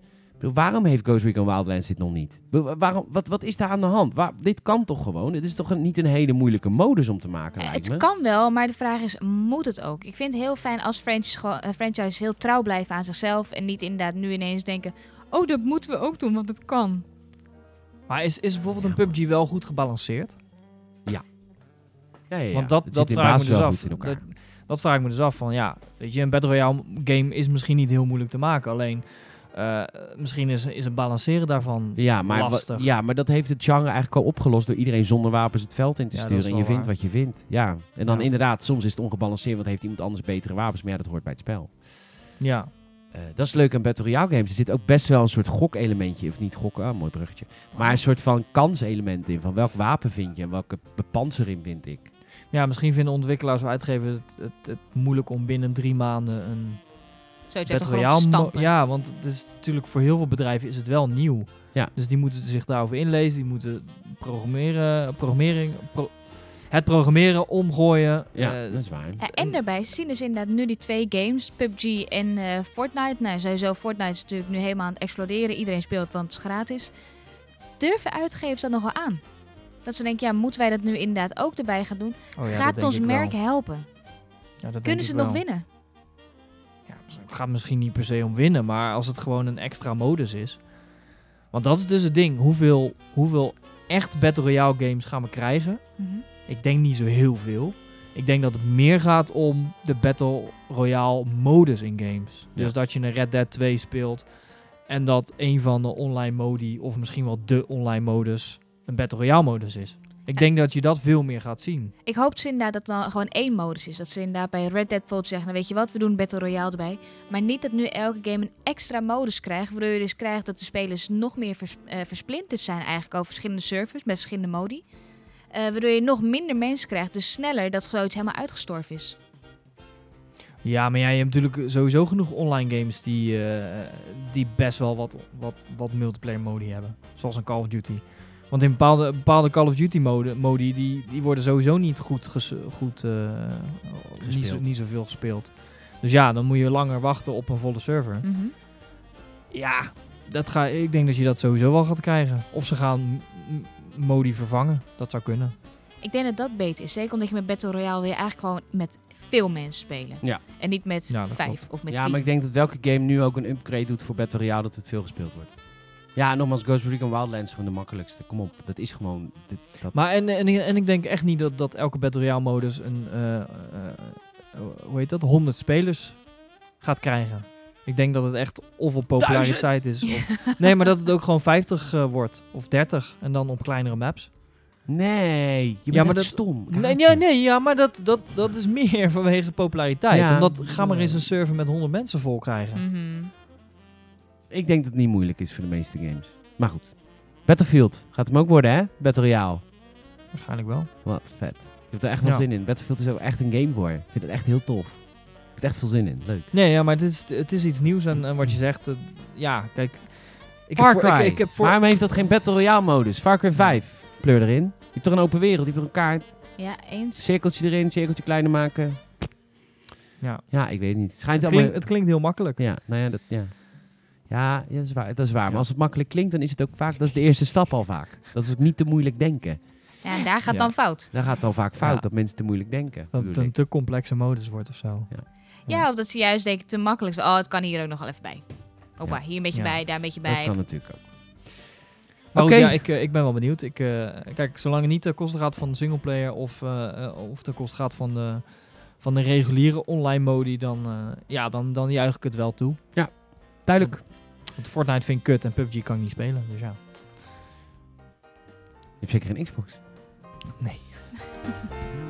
Waarom heeft Ghost Recon Wildlands dit nog niet? Waarom, wat, wat is daar aan de hand? Waar, dit kan toch gewoon? Dit is toch een- niet een hele moeilijke modus om te maken, Eh, lijkt het me? kan wel, maar de vraag is, moet het ook? Ik vind het heel fijn als franchise, eh, franchise heel trouw blijven aan zichzelf. En niet inderdaad nu ineens denken, oh, dat moeten we ook doen, want het kan. Maar is, is bijvoorbeeld een PUBG wel goed gebalanceerd? Ja, ja, ja. Want dat, Het dat vraag ik me dus af. Dat, dat vraag ik me dus af van ja, weet je, een Battle Royale game is misschien niet heel moeilijk te maken. Alleen eh, misschien is, is het balanceren daarvan Ja maar, lastig. ja, maar dat heeft het genre eigenlijk al opgelost door iedereen zonder wapens het veld in te Ja, sturen. En je vindt waar. wat je vindt. Ja. En dan Ja. inderdaad, soms is het ongebalanceerd, want heeft iemand anders betere wapens. Maar ja, dat hoort bij het spel. Ja, Eh, dat is leuk aan Battle Royale games. Er zit ook best wel een soort gokelementje. Of niet gokken, ah, mooi bruggetje. Maar een soort van kanselement in. Van welk wapen vind je en welke bepansering vind ik. ja, misschien vinden ontwikkelaars of uitgevers het, het, het moeilijk om binnen drie maanden een Battle Royale... Ja, want het is natuurlijk voor heel veel bedrijven is het wel nieuw. Ja. Dus die moeten zich daarover inlezen. Die moeten programmeren, programmering, pro- het programmeren omgooien. Ja, Eh, dat is waar. Ja, en daarbij zien dus inderdaad nu die twee games, PUBG en eh, Fortnite. Nou, sowieso, Fortnite is natuurlijk nu helemaal aan het exploderen. Iedereen speelt, want het is gratis. Durven uitgevers dat nog wel aan? Dat ze denken, ja, moeten wij dat nu inderdaad ook erbij gaan doen? oh ja, Gaat ons wel. merk helpen? Ja, dat denk Kunnen ze ik nog wel. winnen? Ja, het gaat misschien niet per se om winnen, maar als het gewoon een extra modus is. Want dat is dus het ding. Hoeveel, hoeveel echt Battle Royale games gaan we krijgen? Mhm. Ik denk niet zo heel veel. Ik denk dat het meer gaat om de Battle Royale modus in games. Dus Ja. dat je een Red Dead 2 speelt en dat een van de online modi, of misschien wel de online modus, een Battle Royale modus is. Ik denk dat je dat veel meer gaat zien. Ik hoop inderdaad dat het dan gewoon één modus is. Dat ze inderdaad bij Red Dead bijvoorbeeld zeggen, nou weet je wat, we doen Battle Royale erbij. Maar niet dat nu elke game een extra modus krijgt, waardoor je dus krijgt dat de spelers nog meer vers- eh, versplinterd zijn eigenlijk over verschillende servers met verschillende modi. Eh, waardoor je nog minder mensen krijgt, dus sneller dat zoiets helemaal uitgestorven is. Ja, maar ja, je hebt natuurlijk sowieso genoeg online games die, eh, die best wel wat, wat, wat multiplayer modi hebben. Zoals een Call of Duty. Want in bepaalde, bepaalde Call of Duty mode, modi, die, die worden sowieso niet goed, ges, goed eh, niet, niet zoveel gespeeld. Dus ja, dan moet je langer wachten op een volle server. Mhm. Ja, dat ga, ik denk dat je dat sowieso wel gaat krijgen. Of ze gaan modi vervangen. Dat zou kunnen. Ik denk dat dat beter is. Zeker omdat je met Battle Royale weer eigenlijk gewoon met veel mensen spelen. Ja. En niet met Ja, vijf klopt. of met ja, tien. maar ik denk dat welke game nu ook een upgrade doet voor Battle Royale, dat het veel gespeeld wordt. Ja, nogmaals, Ghost Recon Wildlands is gewoon de makkelijkste. Kom op, dat is gewoon... dit- dat... Maar en, en, en ik denk echt niet dat, dat elke Battle Royale modus een, eh, eh, hoe heet dat, 100 spelers gaat krijgen. Ik denk dat het echt of op populariteit is. Of, nee, maar dat het ook gewoon 50 eh, wordt. Of 30. En dan op kleinere maps. Nee, je bent Ja, maar dat- stom. Nee, ja, nee, ja, maar dat, dat, dat is meer vanwege populariteit. Ja. Omdat, ga maar eens een server met 100 mensen vol krijgen. Mhm. Ik denk dat het niet moeilijk is voor de meeste games. Maar goed. Battlefield. Gaat hem ook worden, hè? Battle Royale. Waarschijnlijk wel. Wat vet. Je hebt er echt wel Ja. zin in. Battlefield is ook echt een game voor. Ik vind het echt heel tof. Ik heb er echt veel zin in. Leuk. Nee, ja, maar het is, het is iets nieuws. En, en wat je zegt, eh, ja, kijk. Ik Far heb voor- ik, ik heb voor, Waarom heeft dat geen Battle Royale modus? Far Cry 5. Pleur erin. Je hebt toch een open wereld. Je hebt toch een kaart. Ja, eens. Cirkeltje erin. Cirkeltje kleiner maken. ja. Ja, ik weet het niet. Het schijnt het, allemaal... klinkt, het klinkt heel makkelijk. Ja, nou ja, dat, ja. Ja, ja, dat is waar. Dat is waar. Ja. Maar als het makkelijk klinkt, dan is het ook vaak... Dat is de eerste stap al vaak. Dat is ook niet te moeilijk denken. Ja, en daar gaat Ja. dan fout. Dan gaat het al vaak fout Ja. dat mensen te moeilijk denken. Dat het een te complexe modus wordt of zo. Ja, of dat ze juist denken te makkelijk. Oh, het kan hier ook nog wel even bij. Ja. hier een beetje Ja. bij, daar een beetje Dat bij. kan natuurlijk ook. Maar Oké. ja, ik, eh, ik ben wel benieuwd. Ik, eh, kijk, zolang het niet ten koste gaat van de singleplayer of, eh, eh, of ten koste gaat van de, van de reguliere online modi, dan, eh, ja, dan, dan juich ik het wel toe. Duidelijk. Want Fortnite vind ik kut en PUBG kan ik niet spelen. Dus ja. Je hebt zeker geen Xbox. Nee.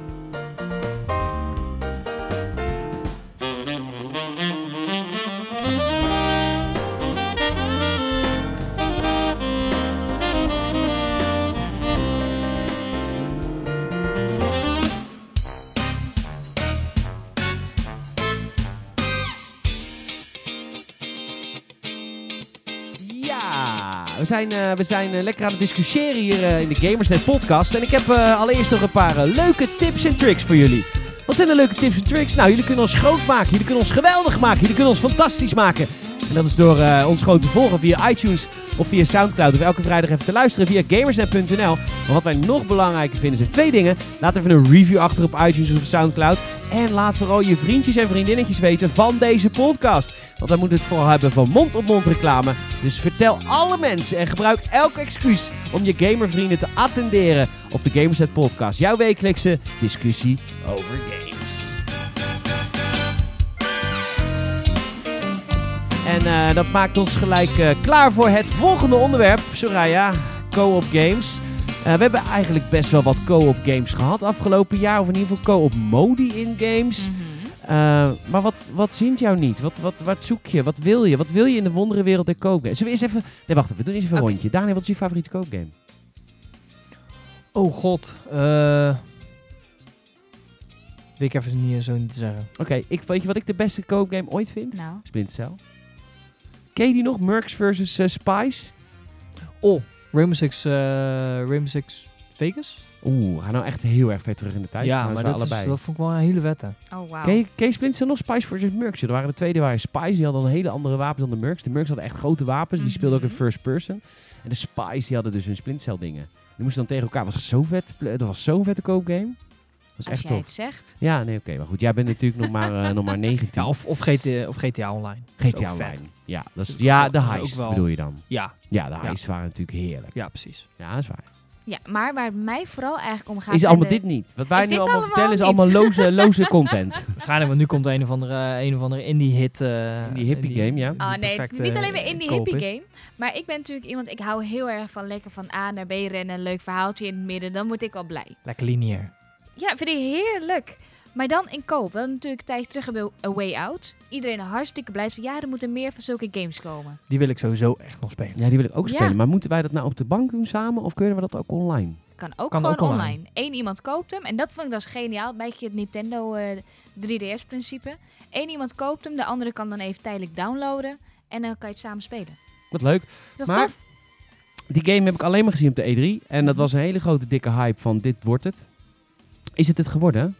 we zijn, eh, we zijn eh, lekker aan het discussiëren hier eh, in de Gamersnet podcast. En ik heb allereerst nog een paar leuke tips en tricks voor jullie. Wat zijn de leuke tips en tricks? Nou, jullie kunnen ons groot maken. Jullie kunnen ons geweldig maken. Jullie kunnen ons fantastisch maken. En dat is door eh, ons gewoon te volgen via iTunes of via Soundcloud. Of elke vrijdag even te luisteren via gamersnet.nl. Maar wat wij nog belangrijker vinden zijn twee dingen. Laat even een review achter op iTunes of Soundcloud. En laat vooral je vriendjes en vriendinnetjes weten van deze podcast. Want wij moeten het vooral hebben van mond-op-mond reclame. Dus vertel alle mensen en gebruik elk excuus om je gamervrienden te attenderen op de Gamersnet podcast. Jouw wekelijkse discussie over games. En eh, dat maakt ons gelijk eh, klaar voor het volgende onderwerp. Soraya, co-op games. Eh, we hebben eigenlijk best wel wat co-op games gehad afgelopen jaar. Of in ieder geval co-op modi in games. Mhm. Eh, maar wat, wat zint jou niet? Wat, wat, wat zoek je? Wat wil je? Wat wil je in de wonderenwereld der koopgames? Zullen we eens even... Nee, wacht even. We doen eens even een rondje. Daniel, wat is je favoriete koopgame? Oh god. eh weet ik even niet, zo niet te zeggen. Oké, ik weet je wat ik de beste koopgame ooit vind? Nou, Splinter Cell. Ken je die nog? Mercs versus eh, Spice? Oh, Rainbow Six, eh, Rainbow Six Vegas? Oeh, we gaan nou echt heel erg ver terug in de tijd. ja, maar dat, is, allebei. dat vond ik wel een hele wette. oh wauw. Ken je, ken je Splinter nog? Spice versus Mercs. Er waren de tweede waren Spice. Die hadden een hele andere wapens dan de Mercs. De Mercs hadden echt grote wapens. Die speelden ook in Mhm. first person. En de Spice die hadden dus hun Splinter dingen. Die moesten dan tegen elkaar. Was dat zo vet? Dat was zo'n vette koopgame. was als echt jij tof. het zegt. Ja, nee, oké. maar goed, jij bent natuurlijk nog maar, eh, nog maar 19. Ja, of, of, GTA, of GTA Online. Dat is GTA vet. Ja, dat is, ja de heist wel- bedoel je dan. Ja, Ja, de Ja. heists waren natuurlijk heerlijk. ja, precies. Ja, dat is waar. Ja, maar waar het mij vooral eigenlijk om gaat... Is allemaal de- dit niet. Wat wij Is nu allemaal allemaal vertellen is allemaal loze, loze content. Waarschijnlijk, want nu komt een of andere, een of andere indie-hit. eh, Die hippie die- game, ja. Ah nee, het is perfecte, niet alleen maar eh, indie koop hippie is. game. Maar ik ben natuurlijk iemand, ik hou heel erg van lekker van A naar B rennen. Een leuk verhaaltje in het midden, dan word ik al blij. Lekker lineair. Ja, vind ik heerlijk. Maar dan in koop. We hadden natuurlijk een tijdje terug hebben we A Way Out. Iedereen hartstikke blij van ja, er moeten meer van zulke games komen. Die wil ik sowieso echt nog spelen. Ja, die wil ik ook Ja. spelen. Maar moeten wij dat nou op de bank doen samen of kunnen we dat ook online? Kan ook Kan gewoon ook online. online. Eén iemand koopt hem. En dat vond ik dus geniaal. Een beetje het Nintendo eh, 3DS-principe. Eén iemand koopt hem, de andere kan dan even tijdelijk downloaden. En dan kan je het samen spelen. Wat leuk. Dat is Maar- tof. Die game heb ik alleen maar gezien op de E3. En dat was een hele grote dikke hype van dit wordt het. Is het het geworden?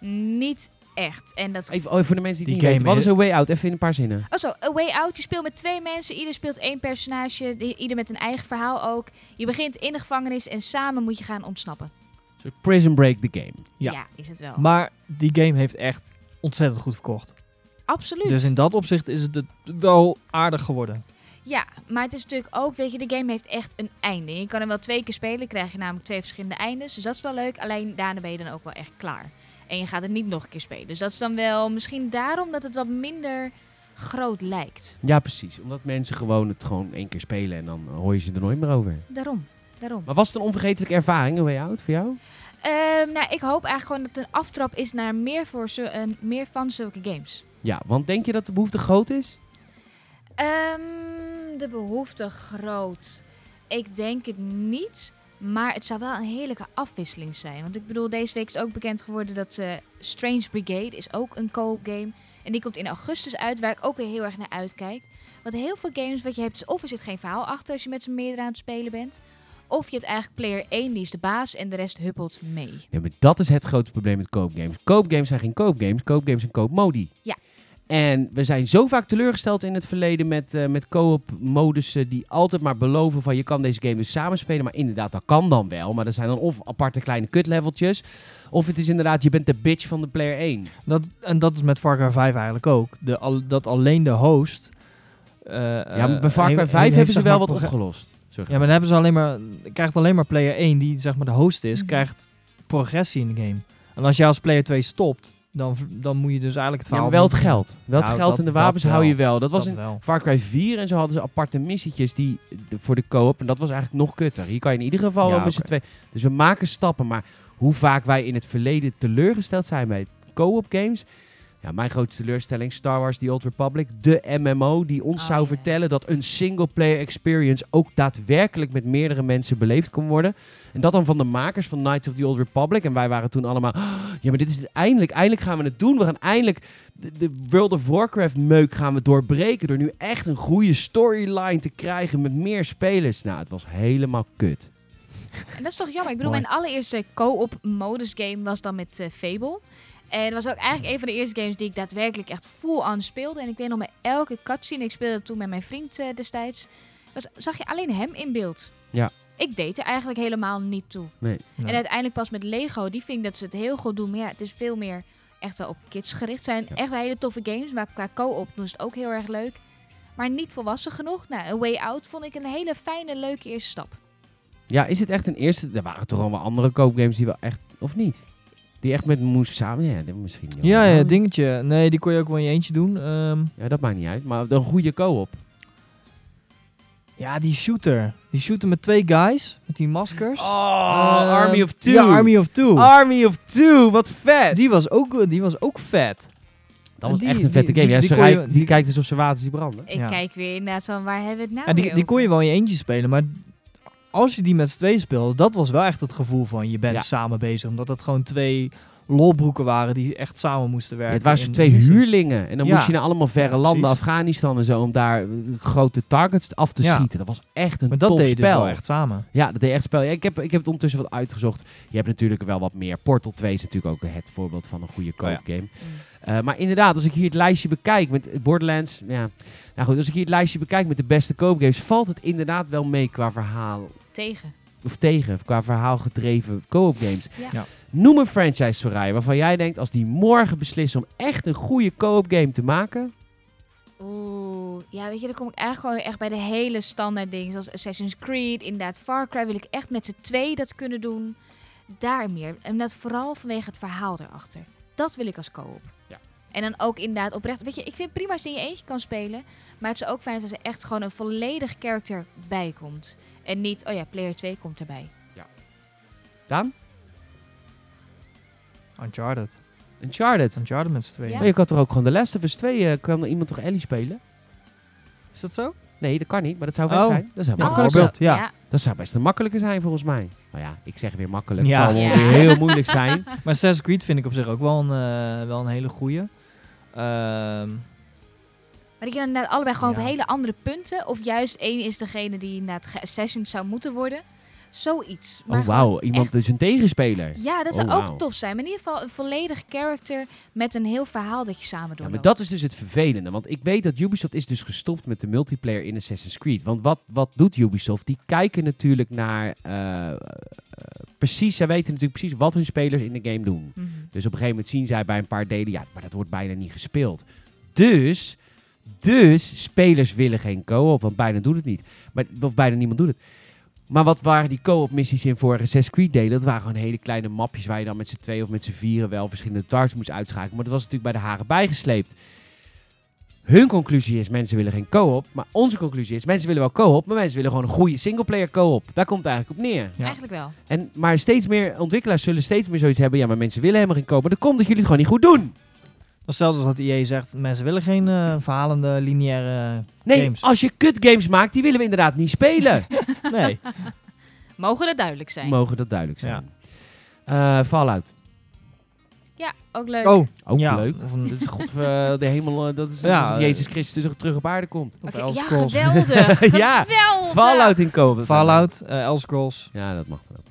Niet echt. En dat Even oh, voor de mensen die, Die het niet weten. Wat is een way out? Even in een paar zinnen. Oh zo, A Way Out. Je speelt met twee mensen. Ieder speelt één personage. Ieder met een eigen verhaal ook. Je begint in de gevangenis en samen moet je gaan ontsnappen. Soort Prison Break the game. Ja. Ja, is het wel. Maar die game heeft echt ontzettend goed verkocht. Absoluut. Dus in dat opzicht is het het wel aardig geworden. Ja, maar het is natuurlijk ook, weet je, de game heeft echt een einde. Je kan hem wel twee keer spelen, krijg je namelijk twee verschillende eindes. Dus dat is wel leuk. Alleen daarna ben je dan ook wel echt klaar. En je gaat het niet nog een keer spelen. Dus dat is dan wel misschien daarom dat het wat minder groot lijkt. Ja, precies. Omdat mensen gewoon het gewoon één keer spelen en dan hoor je ze er nooit meer over. Daarom. Daarom. Maar was het een onvergetelijke ervaring, een way out voor jou? Ehm, nou, ik hoop eigenlijk gewoon dat het een aftrap is naar meer, voor meer van zulke games. Ja, want denk je dat de behoefte groot is? Ehm, de behoefte groot. Ik denk het niet. Maar het zou wel een heerlijke afwisseling zijn. Want ik bedoel, deze week is ook bekend geworden dat eh, Strange Brigade is ook een co-op game. En die komt in augustus uit, waar ik ook weer heel erg naar uitkijk. Want heel veel games wat je hebt is of er zit geen verhaal achter als je met z'n meerdere aan het spelen bent. Of je hebt eigenlijk player 1, die is de baas en de rest huppelt mee. Ja, maar dat is het grote probleem met koopgames. Koopgames zijn geen koopgames, koopgames zijn koopmodi. Ja. En we zijn zo vaak teleurgesteld in het verleden met, eh met co-op modussen die altijd maar beloven van je kan deze game dus samenspelen. Maar inderdaad, dat kan dan wel. Maar dat zijn dan of aparte kleine kutleveltjes. Of het is inderdaad, je bent de bitch van de player 1. Dat, en dat is met Far Cry 5 eigenlijk ook. De, al, dat alleen de host... eh, ja, maar bij Far Cry 5 heeft- heeft, hebben ze wel wat opgelost. Zeg Ja, maar dan hebben ze alleen maar, krijgt alleen maar player 1, die zeg maar de host is, Mhm. krijgt progressie in de game. En als jij als player 2 stopt, dan, dan moet je dus eigenlijk het Ja, maar verhaal... wel het geld. Wel het Nou, geld dat- en de wapens hou je wel. Dat was Dat in wel. Far Cry 4 en zo hadden ze aparte missietjes die, de- voor de co-op. En dat was eigenlijk nog kutter. Hier kan je in ieder geval Ja, wel met z'n twee. Dus we maken stappen. Maar hoe vaak wij in het verleden teleurgesteld zijn bij co-op games. Ja, mijn grootste teleurstelling, Star Wars The Old Republic. De MMO die ons Oh, zou vertellen dat een single-player experience ook daadwerkelijk met meerdere mensen beleefd kon worden. En dat dan van de makers van Knights of the Old Republic. En wij waren toen allemaal, "Oh, ja maar dit is het eindelijk, eindelijk gaan we het doen. We gaan eindelijk de, de World of Warcraft meuk gaan we doorbreken door nu echt een goede storyline te krijgen met meer spelers. Nou, het was helemaal kut. En dat is toch jammer. Ik bedoel, Mooi. mijn allereerste co-op modus game was dan met eh, Fable. En dat was ook eigenlijk een van de eerste games die ik daadwerkelijk echt full on speelde. En ik weet nog met elke cutscene, ik speelde toen met mijn vriend eh, destijds, was, zag je alleen hem in beeld. Ja. Ik deed er eigenlijk helemaal niet toe. Nee. Ja. En uiteindelijk pas met Lego, die vind ik dat ze het heel goed doen. Maar ja, het is veel meer echt wel op kids gericht. Het zijn Ja. echt wel hele toffe games, maar qua co-op doen ze het ook heel erg leuk. Maar niet volwassen genoeg. Nou, A Way Out vond ik een hele fijne, leuke eerste stap. Ja, is het echt een eerste... Er waren toch al wel andere koopgames die wel echt... Of niet? Die echt met moest samen... Ja, dat misschien wel. Ja, ja, dingetje. Nee, die kon je ook wel in je eentje doen. Ehm, Ja, dat maakt niet uit. Maar een goede co-op. ja, die shooter. Die shooter met twee guys, met die maskers. Oh, Ehm, Army of Two. Ja, Army of Two. Army of Two, wat vet. die, was ook, die was ook vet. dat was die- echt een vette die- game. Ja, die ze je- rijdt- die, die- kijkt dus of zijn water die branden. Ik Ja. kijk weer inderdaad van waar hebben we het nou Ja, die, die kon je wel in je eentje spelen, maar als je die met z'n tweeën speelde, dat was wel echt het gevoel van je bent Ja. samen bezig. Omdat het gewoon twee lolbroeken waren die echt samen moesten Ja, werken. het waren twee huurlingen. En dan Ja. moest je naar allemaal verre landen, precies. Afghanistan en zo, om daar eh, grote targets af te schieten. Dat was echt een Maar dat tof deed dus spel. wel echt samen. Ja, dat deed echt spel. Ja, ik, heb, ik heb het ondertussen wat uitgezocht. Je hebt natuurlijk wel wat meer. Portal 2 is natuurlijk ook het voorbeeld van een goede Oh ja. koopgame. Eh, maar inderdaad, als ik hier het lijstje bekijk met Borderlands... Ja, nou goed, als ik hier het lijstje bekijk met de beste koopgames... valt het inderdaad wel mee qua verhaal. Tegen. of tegen qua verhaal gedreven co-op games. Ja. Ja. Noem een franchise, Soraya, waarvan jij denkt als die morgen beslissen om echt een goede co-op game te maken. Oeh, ja, weet je, dan kom ik eigenlijk gewoon echt bij de hele standaard dingen. Zoals Assassin's Creed, inderdaad Far Cry wil ik echt met z'n twee dat kunnen doen. Daar meer. En dat vooral vanwege het verhaal erachter. Dat wil ik als co-op. Ja. En dan ook inderdaad oprecht. Weet je, ik vind prima als je in je eentje kan spelen. Maar het is ook fijn als er echt gewoon een volledig character bij komt. En niet, oh ja, player 2 komt erbij. Daan? Uncharted. Uncharted. Uncharted met z'n tweeën. Ja. Maar je kan toch ook gewoon de Last of Us 2, eh, kan er iemand toch Ellie spelen? Is dat zo? Nee, dat kan niet, maar dat zou vet Oh. zijn. Dat zou, Ja, Oh, makkelijk bijvoorbeeld, zo. ja. dat zou best een makkelijke zijn volgens mij. Nou ja, ik zeg weer makkelijk. Ja. Het zal wel Ja. weer heel moeilijk zijn. Maar Assassin's Creed vind ik op zich ook wel een, eh, wel een hele goeie. Ehm, Maar die kunnen inderdaad allebei gewoon Ja. op hele andere punten. Of juist één is degene die inderdaad geassassined zou moeten worden. Zoiets. Maar Oh wauw, iemand echt- is een tegenspeler. Ja, dat Oh, zou ook tof zijn. Maar in ieder geval een volledig character met een heel verhaal dat je samen doet. Ja, maar dat is dus het vervelende. Want ik weet dat Ubisoft is dus gestopt met de multiplayer in Assassin's Creed. Want wat, wat doet Ubisoft? Die kijken natuurlijk naar... eh, eh, precies, zij weten natuurlijk precies wat hun spelers in de game doen. Mhm. Dus op een gegeven moment zien zij bij een paar delen... Ja, maar dat wordt bijna niet gespeeld. Dus, dus spelers willen geen co-op. Want bijna doet het niet. Maar, of bijna niemand doet het. Maar wat waren die co-op missies in vorige Assassin's Creed delen? Dat waren gewoon hele kleine mapjes waar je dan met z'n twee of met z'n vieren wel verschillende targets moest uitschakelen. Maar dat was natuurlijk bij de haren bijgesleept. Hun conclusie is, mensen willen geen co-op. Maar onze conclusie is, mensen willen wel co-op, maar mensen willen gewoon een goede singleplayer co-op. Daar komt het eigenlijk op neer. Ja. Eigenlijk wel. En, maar steeds meer ontwikkelaars zullen steeds meer zoiets hebben. Ja, maar mensen willen helemaal geen co-op. Maar dat komt dat jullie het gewoon niet goed doen. Dat is zelfs als dat EA zegt, mensen willen geen eh, verhalende, lineaire Nee, games. als je kut games maakt, die willen we inderdaad niet spelen. Nee. Mogen dat duidelijk zijn? Mogen dat duidelijk zijn. Eh, Fallout. ja, ook leuk. Oh, Ook ja. leuk. Of een, Dat is God, eh, de hemel, dat is, Ja, dat is Jezus Christus terug op aarde komt. of Elder ja, geweldig. Ja, geweldig. Fallout in kopen. Fallout, eh Elder Scrolls. Ja, dat mag wel.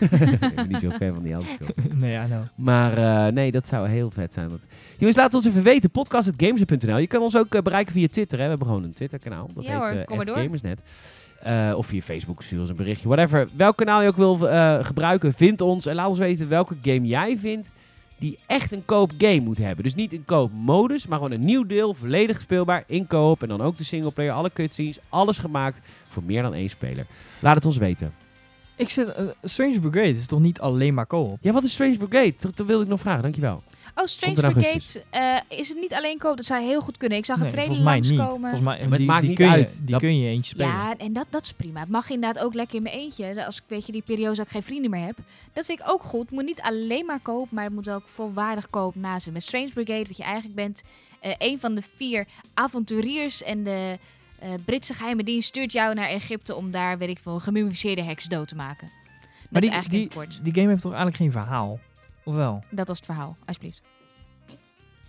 Ik ben niet zo fan van die Scrolls. nee, ja, nou. Maar eh, nee, dat zou heel vet zijn. Dat... Jongens, laat ons even weten. Podcast.gamerset.nl. Je kan ons ook eh, bereiken via Twitter. Hè. We hebben gewoon een Twitter-kanaal. Dat Ja heet hoor, eh, kom maar door. @gamersnet. Of via Facebook, stuur ons een berichtje. Whatever. Welk kanaal je ook wil eh, gebruiken, vind ons. En laat ons weten welke game jij vindt die echt een koop game moet hebben. Dus niet een koop modus, maar gewoon een nieuw deel, volledig speelbaar in koop. En dan ook de singleplayer, alle cutscenes, alles gemaakt voor meer dan één speler. Laat het ons weten. Ik zit, eh, Strange Brigade is toch niet alleen maar co-op? Ja, wat is Strange Brigade? Dat, dat wilde ik nog vragen, dankjewel. Oh, Strange Brigade eh, is het niet alleen koop. Dat zou heel goed kunnen. Ik zag Nee, een trailer volgens mij niet. Volgens mij, maar het die, maakt die niet kun uit. Je, die Dat- kun je eentje spelen. Ja, en dat, dat is prima. Het mag inderdaad ook lekker in mijn eentje. Als ik weet je die periode dat ik geen vrienden meer heb. Dat vind ik ook goed. Het moet niet alleen maar koop, maar het moet ook volwaardig koop naast. Met Strange Brigade, wat je eigenlijk bent, eh een van de vier avonturiers en de eh, Britse geheime dienst stuurt jou naar Egypte om daar, weet ik veel, een gemummificeerde heks dood te maken. Dat maar is die, eigenlijk in die, het kort. die game heeft toch eigenlijk geen verhaal? Of wel? Dat was het verhaal, alsjeblieft.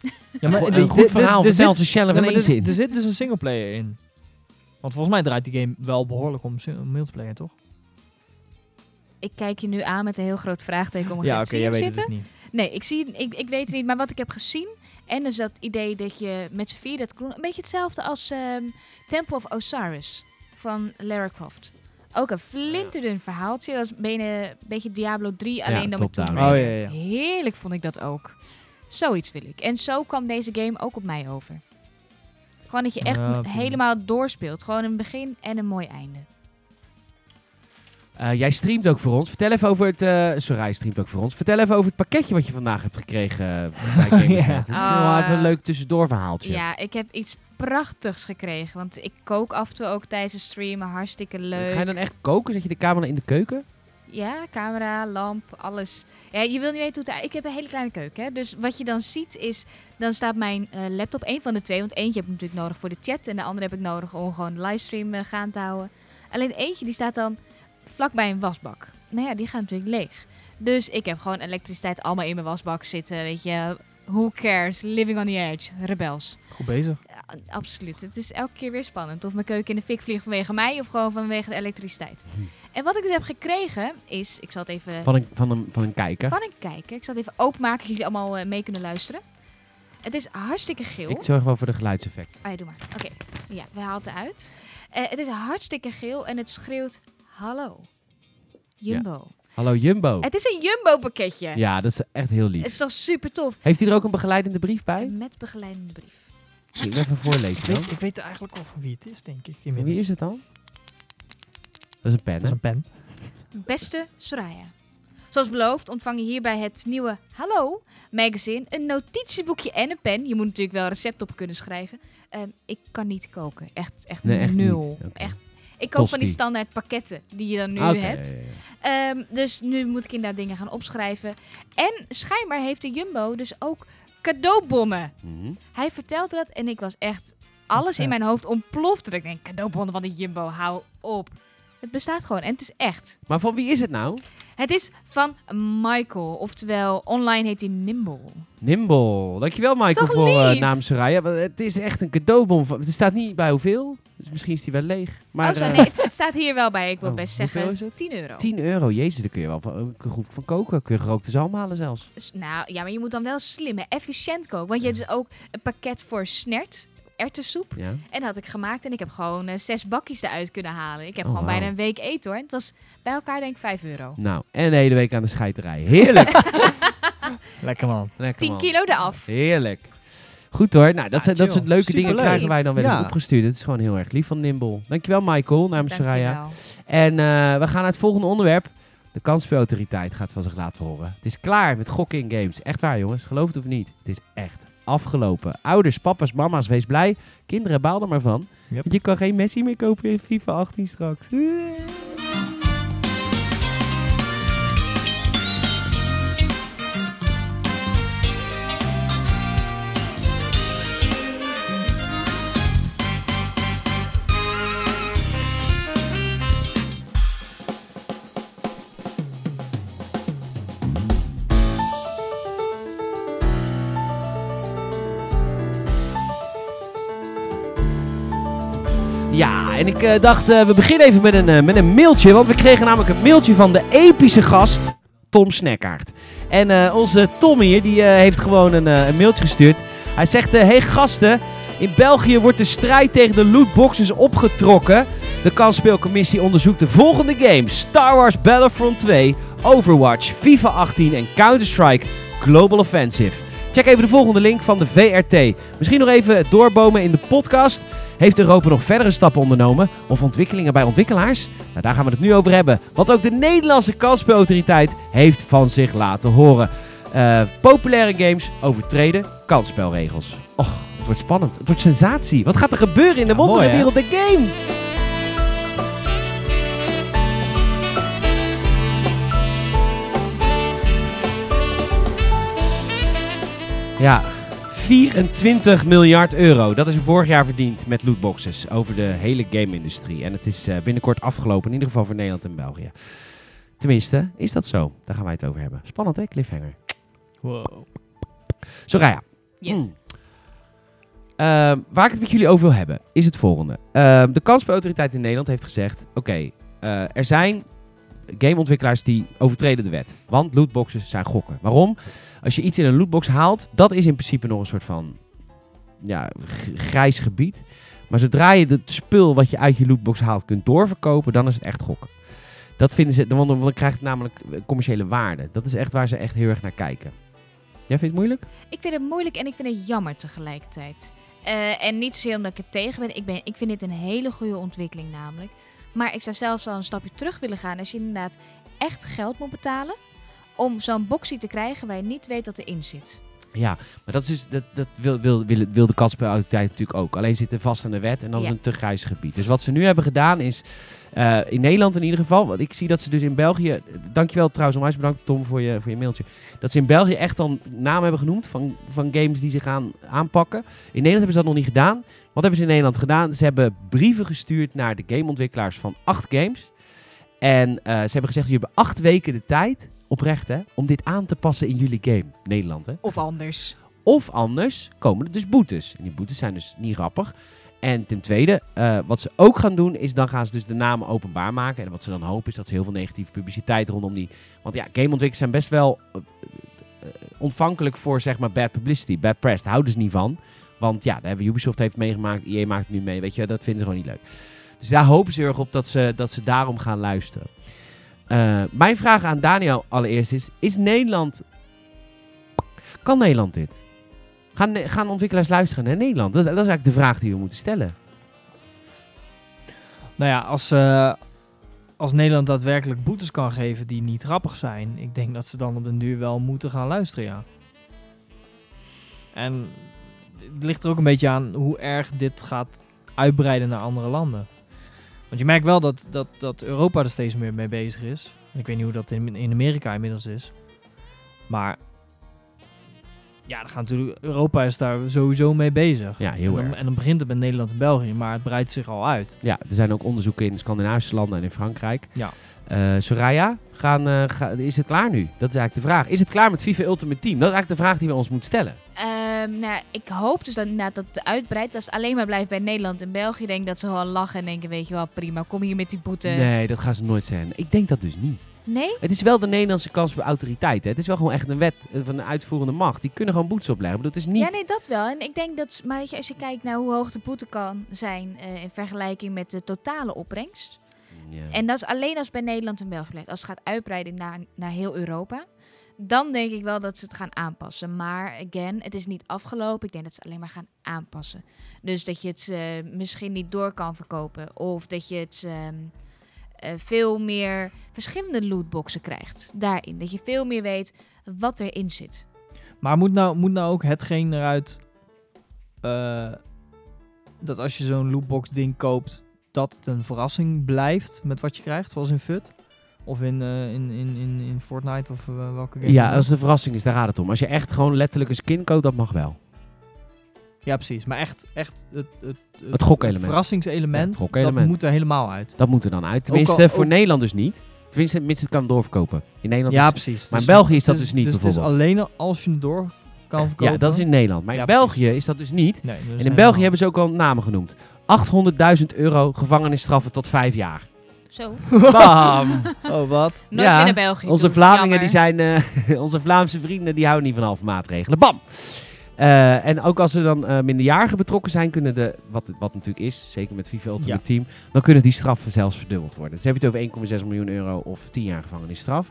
Ja, Een, die- een goed verhaal, de- er vertel zit- ze maar één er, zin. er zit dus een singleplayer in. Want volgens mij draait die game wel behoorlijk om multiplayer, toch? Ik kijk je nu aan met een heel groot vraagteken om Ja, ja, oké, zie je jij weet het zitten? dus niet. Nee, ik, zie, ik, ik weet het niet. Maar wat ik heb gezien. En dus dat idee dat je met z'n vier dat kroen. Een beetje hetzelfde als ehm, Temple of Osiris van Lara Croft. Ook een flinterdun verhaaltje. Dat is bijna een beetje Diablo 3, alleen dan met. Tomb Oh ja, ja. Heerlijk vond ik dat ook. Zoiets wil ik. En zo kwam deze game ook op mij over. Gewoon dat je echt helemaal doorspeelt. Gewoon een begin en een mooi einde. Eh, jij streamt ook voor ons. Vertel even over het... eh sorry, hij streamt ook voor ons. Vertel even over het pakketje wat je vandaag hebt gekregen eh, bij Gamersnet. Het is Ah. wel even een leuk tussendoor verhaaltje. Ja, ik heb iets prachtigs gekregen. Want ik kook af en toe ook tijdens het streamen. Hartstikke leuk. Ga je dan echt koken? Zet je de camera in de keuken? Ja, camera, lamp, alles. Ja, je wil niet weten hoe het... Ik heb een hele kleine keuken, hè. Dus wat je dan ziet is... Dan staat mijn eh, laptop, één van de twee. Want eentje heb ik natuurlijk nodig voor de chat. En de andere heb ik nodig om gewoon de livestream eh, gaan te houden. Alleen eentje, die staat dan vlakbij een wasbak. Nou ja, die gaat natuurlijk leeg. Dus ik heb gewoon elektriciteit allemaal in mijn wasbak zitten. Weet je, who cares? Living on the edge. Rebels. Goed bezig. Ja, absoluut. Het is elke keer weer spannend. Of mijn keuken in de fik vliegt vanwege mij of gewoon vanwege de elektriciteit. En wat ik dus heb gekregen is, ik zal het even Van een, van een, van een kijker. van een kijken. Ik zal het even openmaken, dat jullie allemaal eh, mee kunnen luisteren. Het is hartstikke geel. Ik zorg wel voor de geluidseffect. Ah, ja, doe maar. Oké, ja, we halen het uit. Eh, het is hartstikke geel en het schreeuwt hallo. Jumbo. Hallo Jumbo. Het is een Jumbo pakketje. Ja, dat is echt heel Het lief. is toch super tof. Heeft hij er ook een begeleidende brief bij? Met begeleidende brief. Zal ik even voorlezen Ik dan? weet, ik weet eigenlijk al van wie het is, denk ik. Wie is het dan? Dat is een pen, Dat is een pen. Beste Soraya. Zoals beloofd ontvang je hierbij het nieuwe Hallo magazine, een notitieboekje en een pen. Je moet natuurlijk wel een recept op kunnen schrijven. Ehm, ik kan niet koken. Echt, echt Nee, echt nul. niet. Oké. Echt. Ik koop van die standaard pakketten die je dan nu Ah, hebt. Ehm, dus nu moet ik inderdaad dingen gaan opschrijven. En schijnbaar heeft de Jumbo dus ook cadeaubonnen. Mhm. Hij vertelde dat en ik was echt... Alles in mijn hoofd ontplofte. Dat ik denk, cadeaubonnen van de Jumbo, hou op. Het bestaat gewoon en het is echt. Maar van wie is het nou? Het is van Michael, oftewel online heet hij Nimble. Nimble. Dankjewel Michael Toch voor uh, lief? namens Soraya. Want Het is echt een cadeaubon. van- Er staat niet bij hoeveel. Dus misschien is die wel leeg. Maar oh, zo, eh, nee, het, het staat hier wel bij. Ik wil oh, best hoeveel zeggen het? 10 euro. 10 euro. Jezus, daar kun je wel van, goed van koken. Kun je gerookte zalm halen zelfs. Dus, nou, ja, maar je moet dan wel slim en efficiënt koken. Want je hebt dus ook een pakket voor snert, erwtensoep. Ja. En dat had ik gemaakt en ik heb gewoon eh, zes bakjes eruit kunnen halen. Ik heb Oh, gewoon bijna een week eten hoor. Het was bij elkaar denk ik 5 euro. Nou, en de hele week aan de scheiterij. Heerlijk. Lekker man. Lekker 10 man. kilo eraf. Heerlijk. Goed hoor. Nou, dat, Ja, zijn, dat soort leuke dingen krijgen wij dan wel eens Ja. opgestuurd. Het is gewoon heel erg lief van Nimble. Dankjewel Michael, namens Soraya. Dankjewel. En eh, we gaan naar het volgende onderwerp. De kansspelautoriteit gaat van zich laten horen. Het is klaar met gokken in games. Echt waar jongens, geloof het of niet. Het is echt afgelopen. Ouders, papa's, mama's, wees blij. Kinderen baal er maar van. Yep. Want je kan geen Messi meer kopen in FIFA 18 straks. En ik eh, dacht, eh, we beginnen even met een, eh, met een mailtje. Want we kregen namelijk een mailtje van de epische gast, Tom Snekkaert. En onze Tom hier, die heeft gewoon een, een mailtje gestuurd. Hij zegt, hey gasten, in België wordt de strijd tegen de lootboxes opgetrokken. De kansspeelcommissie onderzoekt de volgende games. Star Wars Battlefront 2, Overwatch, FIFA 18 en Counter-Strike Global Offensive. Check even de volgende link van de VRT. Misschien nog even doorbomen in de podcast. Heeft Europa nog verdere stappen ondernomen? Of ontwikkelingen bij ontwikkelaars? Nou, daar gaan we het nu over hebben. Want ook de Nederlandse kansspelautoriteit heeft van zich laten horen. Eh, populaire games overtreden kansspelregels. Och, het wordt spannend. Het wordt sensatie. Wat gaat er gebeuren in de Ja, mooi, wondere hè? wereld der games? Ja, 24 miljard euro. Dat is er vorig jaar verdiend met lootboxes over de hele game-industrie. En het is eh, binnenkort afgelopen, in ieder geval voor Nederland en België. Tenminste, is dat zo? Daar gaan wij het over hebben. Spannend hè, cliffhanger. Wow. Soraya. Yes. Hmm. Ehm, waar ik het met jullie over wil hebben, is het volgende. Ehm, de kansspelautoriteit in Nederland heeft gezegd... Oké, eh, er zijn gameontwikkelaars die overtreden de wet. Want lootboxes zijn gokken. Waarom? Als je iets in een lootbox haalt, dat is in principe nog een soort van ja, grijs gebied. Maar zodra je het spul wat je uit je lootbox haalt kunt doorverkopen, dan is het echt gokken. Dat vinden ze, want dan, krijgt het namelijk eh, commerciële waarde. Dat is echt waar ze echt heel erg naar kijken. Jij vindt het moeilijk? Ik vind het moeilijk en ik vind het jammer tegelijkertijd. Eh, en niet zozeer omdat ik er tegen ben. Ik, ben. ik vind dit een hele goede ontwikkeling namelijk. Maar ik zou zelfs al een stapje terug willen gaan als je inderdaad echt geld moet betalen om zo'n boxie te krijgen waar je niet weet wat erin zit. Ja, maar dat, is dus, dat, dat wil, wil, wil, wil de kansspelautoriteit natuurlijk ook. Alleen zitten vast aan de wet en dat is een te grijs gebied. Dus wat ze nu hebben gedaan is, eh, in Nederland in ieder geval, want ik zie dat ze dus in België, dankjewel trouwens onwijs bedankt Tom voor je, voor je mailtje, dat ze in België echt dan namen hebben genoemd van, van games die ze gaan aanpakken. In Nederland hebben ze dat nog niet gedaan. Wat hebben ze in Nederland gedaan? Ze hebben brieven gestuurd naar de gameontwikkelaars van acht games. En eh, ze hebben gezegd, jullie hebben acht weken de tijd, oprecht hè, om dit aan te passen in jullie game. Nederland hè. Of anders. Of anders komen er dus boetes. En die boetes zijn dus niet grappig. En ten tweede, eh, wat ze ook gaan doen, is dan gaan ze dus de namen openbaar maken. En wat ze dan hopen is dat ze heel veel negatieve publiciteit rondom die... Want ja, gameontwikkelaars zijn best wel eh, ontvankelijk voor zeg maar bad publicity, bad press. Daar houden ze niet van. Want ja, daar hebben Ubisoft heeft meegemaakt, EA maakt nu mee. Weet je, dat vinden ze gewoon niet leuk. Dus daar hopen ze erg op dat ze, dat ze daarom gaan luisteren. Eh, mijn vraag aan Daniel allereerst is: Is Nederland. Kan Nederland dit? Gaan, gaan ontwikkelaars luisteren naar Nederland? Dat dat is eigenlijk de vraag die we moeten stellen. Nou ja, als, eh, als Nederland daadwerkelijk boetes kan geven die niet grappig zijn, ik denk dat ze dan op den duur wel moeten gaan luisteren, ja. En het ligt er ook een beetje aan hoe erg dit gaat uitbreiden naar andere landen. Want je merkt wel dat, dat, dat Europa er steeds meer mee bezig is. Ik weet niet hoe dat in, in Amerika inmiddels is. Maar ja, dan gaat natuurlijk, Europa is daar sowieso mee bezig. Ja, heel en, dan, erg. en dan begint het met Nederland en België, maar het breidt zich al uit. Ja, er zijn ook onderzoeken in Scandinavische landen en in Frankrijk. Ja. Eh, Soraya, gaan, eh, ga- is het klaar nu? Dat is eigenlijk de vraag. Is het klaar met FIFA Ultimate Team? Dat is eigenlijk de vraag die we ons moeten stellen. Ehm, nou, ik hoop dus dat, inderdaad dat het uitbreidt. Als het alleen maar blijft bij Nederland en België, denk ik dat ze gewoon lachen en denken, weet je wel, prima, kom hier met die boete. Nee, dat gaan ze nooit zijn. Ik denk dat dus niet. Nee? Het is wel de Nederlandse kans bij autoriteiten. Het is wel gewoon echt een wet eh, van een uitvoerende macht. Die kunnen gewoon boetes opleggen. Bedoel, het is niet... Ja, nee, dat wel. En ik denk dat, maar weet je, als je kijkt naar hoe hoog de boete kan zijn eh, in vergelijking met de totale opbrengst. Ja. En dat is alleen als bij Nederland en België blijft. Als het gaat uitbreiden naar, naar heel Europa, dan denk ik wel dat ze het gaan aanpassen. Maar again, het is niet afgelopen. Ik denk dat ze alleen maar gaan aanpassen. Dus dat je het eh, misschien niet door kan verkopen. Of dat je het ehm, eh, veel meer verschillende lootboxen krijgt. Daarin. Dat je veel meer weet wat erin zit. Maar moet nou, moet nou ook hetgeen eruit... eh, dat als je zo'n lootbox ding koopt, dat het een verrassing blijft met wat je krijgt, zoals in FUT? Of in, eh, in, in, in, in Fortnite of eh, welke game? ja, als het een verrassing is, daar gaat het om. Als je echt gewoon letterlijk een skin koopt, dat mag wel. ja, precies. Maar echt, echt het, het, Het gokelement. verrassingselement, Ja, het gokelement. dat moet er helemaal uit. Dat moet er dan uit. Tenminste, al- voor ook- Nederland dus niet. Tenminste, mits het kan doorverkopen. In Nederland Ja, is... precies. maar in Dus- België is dat dus- dus niet Dus het is bijvoorbeeld. alleen als je het door kan verkopen. Ja, dat is in Nederland. Maar in Ja, België is dat dus niet. Nee, En in België hebben ze ook al namen genoemd. 800.000 euro gevangenisstraffen tot vijf jaar. Zo. Bam! Oh, wat? Nooit Ja, naar België. Onze. Vlamingen, die zijn, eh, onze Vlaamse vrienden, die houden niet van halve maatregelen. Bam! Eh, en ook als er dan eh, minderjarigen betrokken zijn, kunnen de, wat, wat natuurlijk is, zeker met FIFA Ultimate Ja. Team, dan kunnen die straffen zelfs verdubbeld worden. Dus heb je het over 1,6 miljoen euro of 10 jaar gevangenisstraf.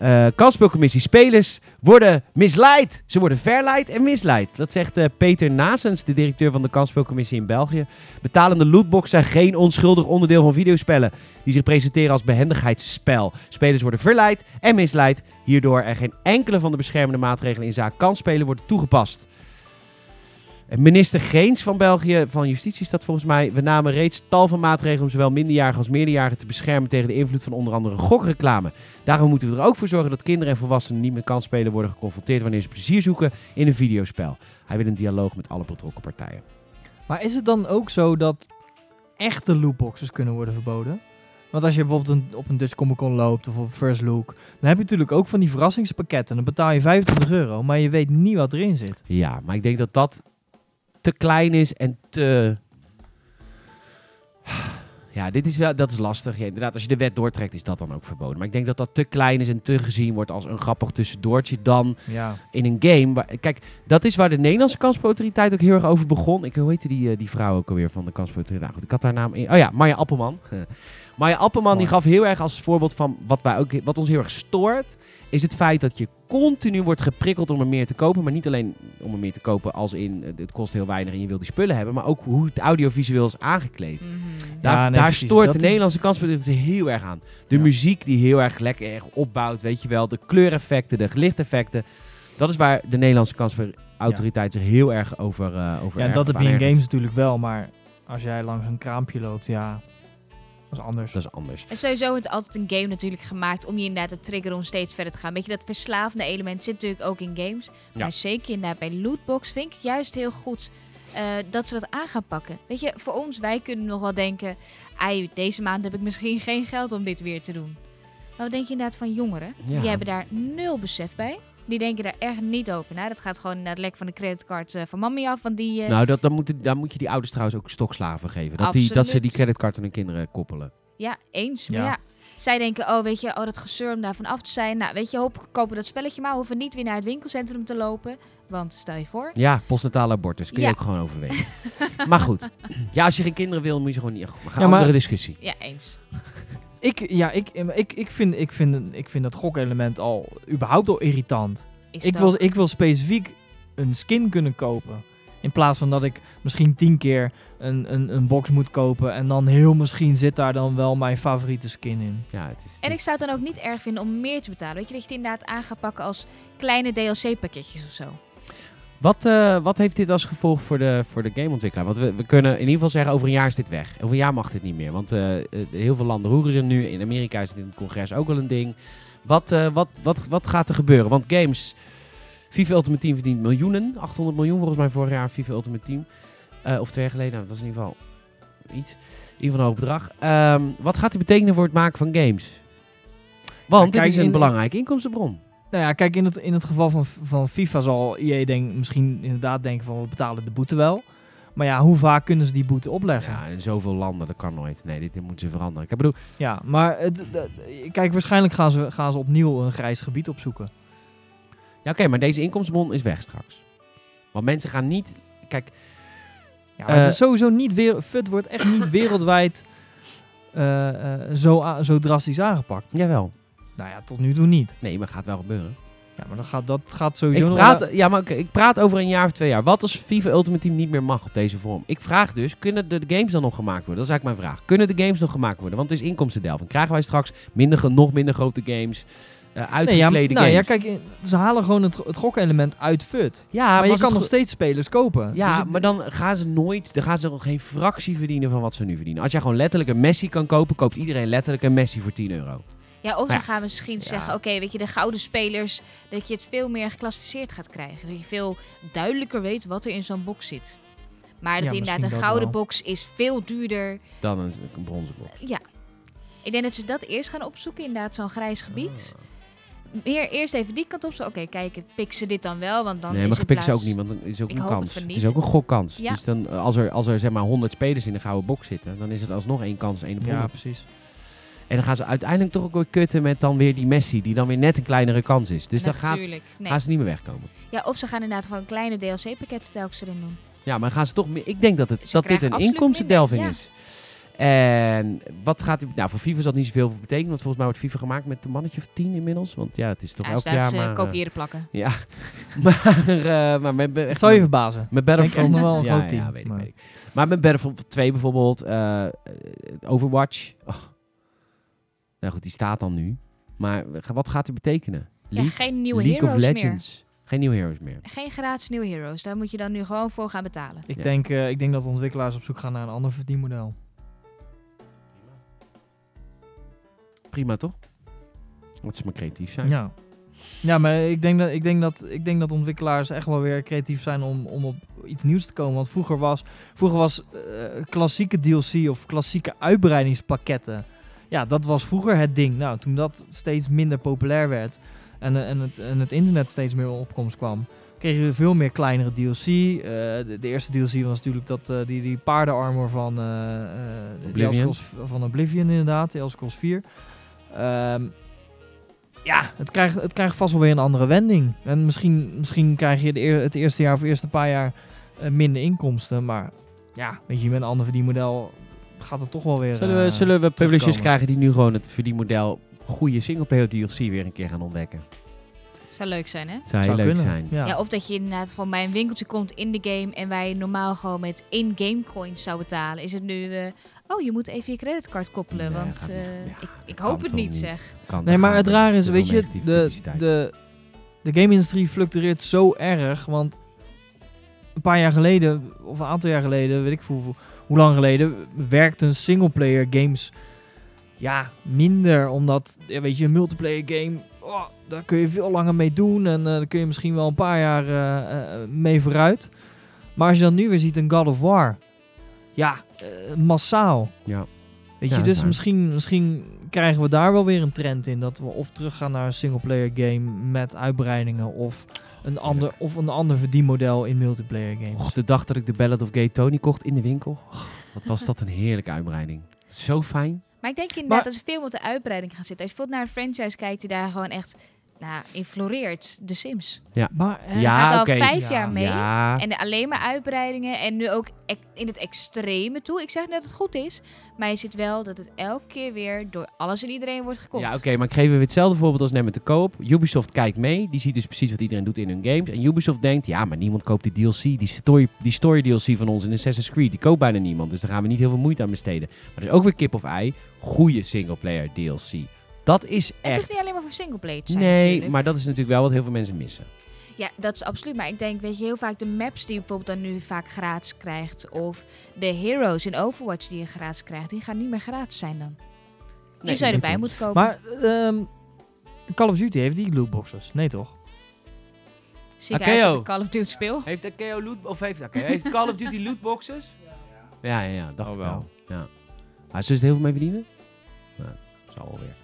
Eh kansspelcommissie spelers worden misleid. Ze worden verleid en misleid. Dat zegt eh, Peter Nasens, de directeur van de kansspelcommissie in België. Betalende lootbox zijn geen onschuldig onderdeel van videospellen die zich presenteren als behendigheidsspel. Spelers worden verleid en misleid. Hierdoor er geen enkele van de beschermende maatregelen in zaak kansspelen worden toegepast. Minister Geens van België, van Justitie dat volgens mij. We namen reeds tal van maatregelen om zowel minderjarigen als meerderjarigen te beschermen tegen de invloed van onder andere gokreclame. Daarom moeten we er ook voor zorgen dat kinderen en volwassenen niet met kansspelen worden geconfronteerd wanneer ze plezier zoeken in een videospel. Hij wil een dialoog met alle betrokken partijen. Maar is het dan ook zo dat echte lootboxes kunnen worden verboden? Want als je bijvoorbeeld een, op een Dutch Comic Con loopt of op First Look, dan heb je natuurlijk ook van die verrassingspakketten. Dan betaal je 25 euro, maar je weet niet wat erin zit. Ja, maar ik denk dat dat te klein is en te... Ja, dit is wel, dat is lastig. Ja, inderdaad, als je de wet doortrekt, is dat dan ook verboden. Maar ik denk dat dat te klein is en te gezien wordt als een grappig tussendoortje dan Ja. in een game. Waar, kijk, dat is waar de Nederlandse kansspelautoriteit ook heel erg over begon. Ik, hoe heette die, eh, die vrouw ook alweer van de kansspelautoriteit? Nou goed, ik had haar naam in. Oh ja, Marja Appelman. Marja Appelman die gaf heel erg als voorbeeld van wat, wij ook, wat ons heel erg stoort. Is het feit dat je continu wordt geprikkeld om er meer te kopen. Maar niet alleen om er meer te kopen als in eh, het kost heel weinig en je wil die spullen hebben. Maar ook hoe het audiovisueel is aangekleed. Mhm. Daar, Ja, nee, daar stoort Dat de is- Nederlandse kansspelautoriteit zich heel erg aan. De Ja. muziek die heel erg lekker erg opbouwt, weet je wel. De kleureffecten, de lichteffecten. Dat is waar de Nederlandse kansspelautoriteit zich heel erg over, eh over Ja, erg- dat heb je in games natuurlijk wel, maar als jij langs een kraampje loopt, ja, dat is anders. Dat is anders. En sowieso is het altijd een game natuurlijk gemaakt om je inderdaad te triggeren om steeds verder te gaan. Weet je, dat verslavende element zit natuurlijk ook in games. Ja. Maar zeker inderdaad bij lootbox vind ik juist heel goed eh, dat ze dat aan gaan pakken. Weet je, voor ons, wij kunnen nog wel denken... Ai, deze maand heb ik misschien geen geld om dit weer te doen. Maar wat denk je inderdaad van jongeren? Ja. Die hebben daar nul besef bij. Die denken daar echt niet over na. Dat gaat gewoon naar het lek van de creditcard eh, van mami af. Want die, eh, Nou, dat, dan, moet, dan moet je die ouders trouwens ook stokslaven geven. Dat, die, dat ze die creditcard aan hun kinderen koppelen. Ja, eens. Maar Ja. ja. zij denken, oh weet je, oh dat gezeur om daarvan af te zijn. Nou, weet je, hoop kopen dat spelletje maar. Hoeven niet weer naar het winkelcentrum te lopen. Want stel je voor. Ja, postnatale abortus. Kun je Ja. ook gewoon overwegen. maar goed. Ja, als je geen kinderen wil, moet je ze gewoon niet... Maar gaan Ja, maar- andere discussie. Ja, eens. Ik, ja, ik, ik, ik, vind, ik, vind, ik vind dat gokelement al überhaupt al irritant. Is Ik dat- wil, ik wil specifiek een skin kunnen kopen. In plaats van dat ik misschien tien keer een, een, een box moet kopen. En dan heel misschien zit daar dan wel mijn favoriete skin in. Ja, het is, het En ik zou het dan ook niet erg vinden om meer te betalen. Weet je, dat je het inderdaad aan gaat pakken als kleine DLC-pakketjes of zo. Wat, eh, wat heeft dit als gevolg voor de, voor de gameontwikkelaar? Want we, we kunnen in ieder geval zeggen, over een jaar is dit weg. Over een jaar mag dit niet meer. Want eh, heel veel landen roeren ze nu. In Amerika is het in het congres ook wel een ding. Wat, eh, wat, wat, wat gaat er gebeuren? Want games... FIFA Ultimate Team verdient miljoenen. 800 miljoen volgens mij vorig jaar FIFA Ultimate Team. Of twee jaar geleden. Nou, dat was in ieder geval iets. In ieder geval een hoog bedrag. Ehm, wat gaat dit betekenen voor het maken van games? Want Ja, kijk, dit is een in- belangrijke inkomstenbron. Nou ja, kijk, in het, in het geval van, van FIFA zal EA denk, misschien inderdaad denken van we betalen de boete wel. Maar ja, hoe vaak kunnen ze die boete opleggen? Ja, in zoveel landen, dat kan nooit. Nee, dit, dit moeten ze veranderen. Ik bedoel, Ja, maar het, kijk, waarschijnlijk gaan ze, gaan ze opnieuw een grijs gebied opzoeken. Ja, oké, maar deze inkomstenbron is weg straks. Want mensen gaan niet... Kijk, Ja, het Eh, is sowieso niet weer. FUT wordt echt niet wereldwijd eh, eh, zo, zo drastisch aangepakt. jawel. Nou ja, tot nu toe niet. Nee, maar gaat wel gebeuren. Ja, maar dat gaat, dat gaat sowieso Ik nog praat, wel- ja, maar oké, ik praat over een jaar of twee jaar. Wat als FIFA Ultimate Team niet meer mag op deze vorm? Ik vraag dus, kunnen de, de games dan nog gemaakt worden? Dat is eigenlijk mijn vraag. Kunnen de games nog gemaakt worden? Want het is inkomstendelving. Krijgen wij straks minder, nog minder grote games? eh Nee, ja, uitgeklede nou ja, kijk, in- ze halen gewoon het, het gokelement uit FUT. ja, maar je kan nog steeds spelers kopen. Ja, Dus het- maar dan gaan ze nooit, dan gaan ze nog geen fractie verdienen van wat ze nu verdienen. Als jij gewoon letterlijk een Messi kan kopen, koopt iedereen letterlijk een Messi voor 10 euro. Ja, of Ja. ze gaan misschien Ja. zeggen, oké, weet je, de gouden spelers, dat je het veel meer geclassificeerd gaat krijgen. Dat je veel duidelijker weet wat er in zo'n box zit. Maar dat Ja, inderdaad, een dat gouden wel. box is veel duurder. Dan een, een bronzen box. Ja. Ik denk dat ze dat eerst gaan opzoeken, inderdaad, zo'n grijs gebied. Ah. Meer eerst even die kant op. Zo, oké, kijken, pikken ze dit dan wel? Want dan nee, is maar het gepikt ze ook niet, want dan is ook Ik een het kans. van Het niet. is ook een gokkans. Ja. Dus dan, eh, als er, als er zeg maar 100 spelers in de gouden box zitten, dan is het alsnog één kans, één op ja, 100. precies. En dan gaan ze uiteindelijk toch ook weer kutten met dan weer die Messi, die dan weer net een kleinere kans is. Dus dan gaat. Nee. gaan ze niet meer wegkomen. Ja, of ze gaan inderdaad gewoon kleine DLC-pakketten telkens erin doen. Ja, maar dan gaan ze toch meer. Ik denk dat, het, Ze dat dit een inkomstendelving is. En wat gaat. Nou, voor FIFA zal het niet zoveel voor betekenen. Want volgens mij wordt FIFA gemaakt met een mannetje of tien inmiddels. Want ja, het is toch Ja, elk jaar. ze Maar, eh, kopiëren plakken. ja, maar, eh, maar met, Het echt zou je verbazen. Met nog wel een ja, groot team, Ja, weet ik, maar- weet ik. Maar met Battlefield 2 bijvoorbeeld, eh, eh, Overwatch. Oh. Nou goed, die staat dan nu. Maar wat gaat die betekenen? Ja, League, geen nieuwe League of heroes meer. Legends. Geen nieuwe heroes meer. Geen gratis nieuwe heroes. Daar moet je dan nu gewoon voor gaan betalen. Ik, Ja. denk, eh, ik denk dat ontwikkelaars op zoek gaan naar een ander verdienmodel. Prima toch? Dat ze maar creatief zijn. Ja. Ja, maar ik denk, dat, ik, denk dat, ik denk dat ontwikkelaars echt wel weer creatief zijn om, om op iets nieuws te komen. Want vroeger was, vroeger was eh, klassieke DLC of klassieke uitbreidingspakketten. Ja, dat was vroeger het ding. Nou, toen dat steeds minder populair werd en, eh, en, het, en het internet steeds meer op opkomst kwam, kregen we veel meer kleinere DLC. Eh, de, de eerste DLC was natuurlijk dat, eh, die, die paardenarmor van, de Oblivion. Van Oblivion inderdaad, de Elder Scrolls 4. Ehm, ja, het krijgt, het krijgt vast wel weer een andere wending. En misschien, misschien krijg je de eer- het eerste jaar of eerste paar jaar minder inkomsten. Maar ja, weet je, met een ander verdienmodel gaat het toch wel weer... Zullen we, eh, zullen we publishers krijgen die nu gewoon het verdienmodel goede singleplayer DLC weer een keer gaan ontdekken? Zou leuk zijn, hè? Zou, leuk kunnen, zijn. Ja. Ja. of dat je inderdaad gewoon bij een winkeltje komt in de game en wij normaal gewoon met in-game coins zou betalen. Is het nu, eh, oh, je moet even je creditcard koppelen, Nee, want eh, ik, ik hoop het niet, niet? zeg. Kan, Nee, maar het raar is, weet je, de, de, de game-industrie fluctueert zo erg. Want een paar jaar geleden, of een aantal jaar geleden, weet ik veel hoe, lang geleden, werkten singleplayer games ja, minder. Omdat, ja, weet je, een multiplayer game, oh, daar kun je veel langer mee doen. En eh, daar kun je misschien wel een paar jaar eh, eh, mee vooruit. Maar als je dan nu weer ziet een God of War, ja, massaal. Ja. Weet je, dus waar. misschien, misschien krijgen we daar wel weer een trend in. Dat we of teruggaan naar een singleplayer game met uitbreidingen. Of een ander, of een ander verdienmodel in multiplayer games. Och, de dag dat ik de Ballad of Gay Tony kocht in de winkel. oh, wat was dat een heerlijke uitbreiding. Zo fijn. Maar ik denk inderdaad Maar- dat ze veel met de uitbreiding gaan zitten. Als je bijvoorbeeld naar een franchise kijkt die daar gewoon echt nou, infloreert De Sims. Maar, eh, Ja, gaat al vijf Ja. jaar mee. Ja, En alleen maar uitbreidingen. En nu ook in het extreme toe. Ik zeg net dat het goed is. Maar je ziet wel dat het elke keer weer door alles en iedereen wordt gekocht. ja oké, maar ik geef even hetzelfde voorbeeld als net met de koop. Ubisoft kijkt mee, die ziet dus precies wat iedereen doet in hun games. En Ubisoft denkt, ja, maar niemand koopt die DLC, die story, die story DLC van ons in Assassin's Creed, die koopt bijna niemand. Dus daar gaan we niet heel veel moeite aan besteden. Maar er is ook weer kip of ei, goede singleplayer DLC. Dat is echt... te zijn Nee, natuurlijk. maar dat is natuurlijk wel wat heel veel mensen missen. Ja, dat is absoluut. Maar ik denk, weet je, heel vaak de maps die je bijvoorbeeld dan nu vaak gratis krijgt. Of de heroes in Overwatch die je gratis krijgt. Die gaan niet meer gratis zijn dan. Die Nee, zou je erbij moeten kopen. maar ehm, Call of Duty heeft die lootboxes. Nee toch? Zie ik uit Call of Duty speel. Heeft Akeo loot... Of heeft, Akeo, heeft Call of Duty lootboxes? Ja, ja, ja. Dacht Oh, ik wel. wel. Ja. Maar zullen ze er heel veel mee verdienen? Nou, zal wel weer.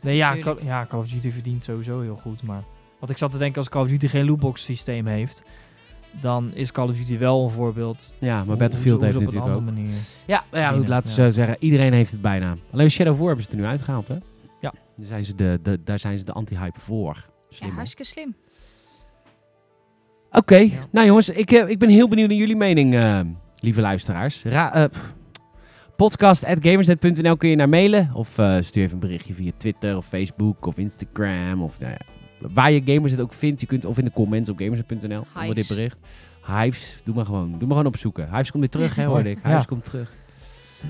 Nee, ja Call, Tuurlijk. ja, Call of Duty verdient sowieso heel goed. Maar wat ik zat te denken, als Call of Duty geen lootbox systeem heeft, dan is Call of Duty wel een voorbeeld. Ja, maar Battlefield heeft het op een natuurlijk ook. andere manier. Ja, nou ja goed, laten we ja. zo zeggen. Iedereen heeft het bijna. Alleen Shadow of War hebben ze er nu uitgehaald, hè? Ja. Daar zijn ze de, de, daar zijn ze de anti-hype voor. Ja, Slim, hartstikke slim. Oké, Ja. nou jongens, ik, eh, ik ben heel benieuwd naar jullie mening, eh, lieve luisteraars. Ra eh, pff. Podcast.gamersnet.nl kun je naar mailen. Of eh, stuur even een berichtje via Twitter of Facebook of Instagram. Of nou ja, waar je Gamersnet ook vindt. Je kunt of in de comments op gamersnet.nl onder dit bericht. Hives, doe maar gewoon. Doe maar gewoon opzoeken. Hives komt weer terug, hè, hoorde ik. Hives Ja. komt terug.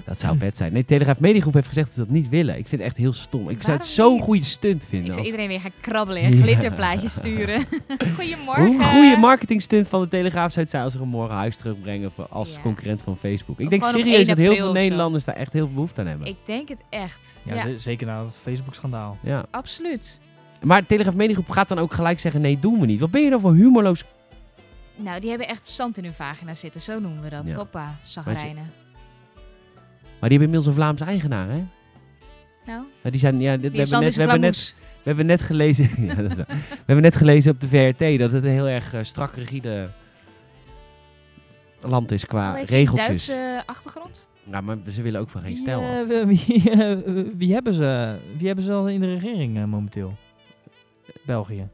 Dat zou vet zijn. Nee, Telegraaf Mediegroep heeft gezegd dat ze dat niet willen. Ik vind het echt heel stom. Ik zou het zo'n goede stunt vinden. Ik zou als- iedereen weer gaan krabbelen en Ja. glitterplaatjes sturen. Goedemorgen. Hoe een goede marketing stunt van de Telegraaf zou het zijn als ze hem morgen huis terugbrengen voor- als Ja. concurrent van Facebook. Ik Of denk serieus 1 dat heel veel. Nederlanders daar echt heel veel behoefte aan hebben. Ik denk het echt. Ja, Ja, ze- zeker na het Facebook-schandaal. Ja. absoluut. Maar Telegraaf Mediegroep gaat dan ook gelijk zeggen, nee, doen we niet. Wat ben je dan voor humorloos... Nou, die hebben echt zand in hun vagina zitten. Zo noemen we dat. Ja. Hoppa, zagrijnen. Maar die hebben inmiddels een Vlaamse eigenaar, hè? Nou, Nou, die zijn, ja, dit, we, hebben net, is we, hebben net, we hebben net gelezen... ja, dat is waar. We hebben net gelezen op de VRT dat het een heel erg eh, strak rigide land is qua Oh, regeltjes. Duitse achtergrond? Ja, maar ze willen ook van geen stijl wie, wie, eh, wie hebben ze, wie hebben ze al in de regering eh, momenteel? België.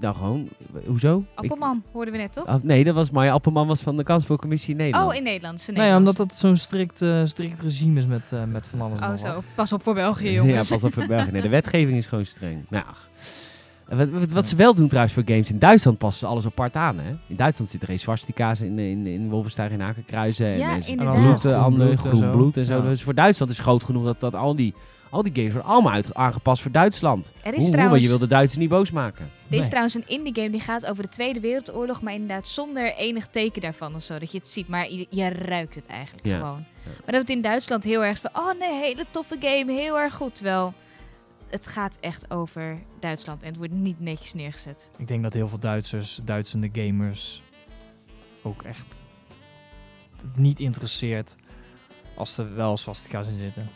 Nou, gewoon, hoezo? Ik- Appelman, hoorden we net, toch? Ah, nee, dat was Maya Appelman was van de Kansspelcommissie in Nederland. Oh, in Nederland. Ze Nou ja, omdat dat zo'n strikt, eh, strikt regime is met, eh, met van alles en Oh, zo. wat. Pas op voor België, jongens. Ja, pas op voor België. Nee, de wetgeving is gewoon streng. Nou, wat, wat, wat ze wel doen trouwens voor games. In Duitsland passen ze alles apart aan. Hè? In Duitsland zitten geen swastika's in, in, in Wolfenstein en Hakenkruizen. En Ja, mensen inderdaad. bloed, Groen eh, ander- bloed en groen zo. bloed en zo. Ja. Dus voor Duitsland is groot genoeg dat, dat al, die, al die games worden allemaal uit, aangepast voor Duitsland. Er is Hoe, trouwens... je wil de Duitsers niet boos maken. Dit is Nee. trouwens een indie game die gaat over de Tweede Wereldoorlog, maar inderdaad zonder enig teken daarvan of zo, dat je het ziet. Maar je, je ruikt het eigenlijk Ja. gewoon. Maar dat het in Duitsland heel erg van, oh nee, hele toffe game, heel erg goed. Terwijl het gaat echt over Duitsland en het wordt niet netjes neergezet. Ik denk dat heel veel Duitsers, Duitsende gamers, ook echt het niet interesseert als er wel swastika's in zitten.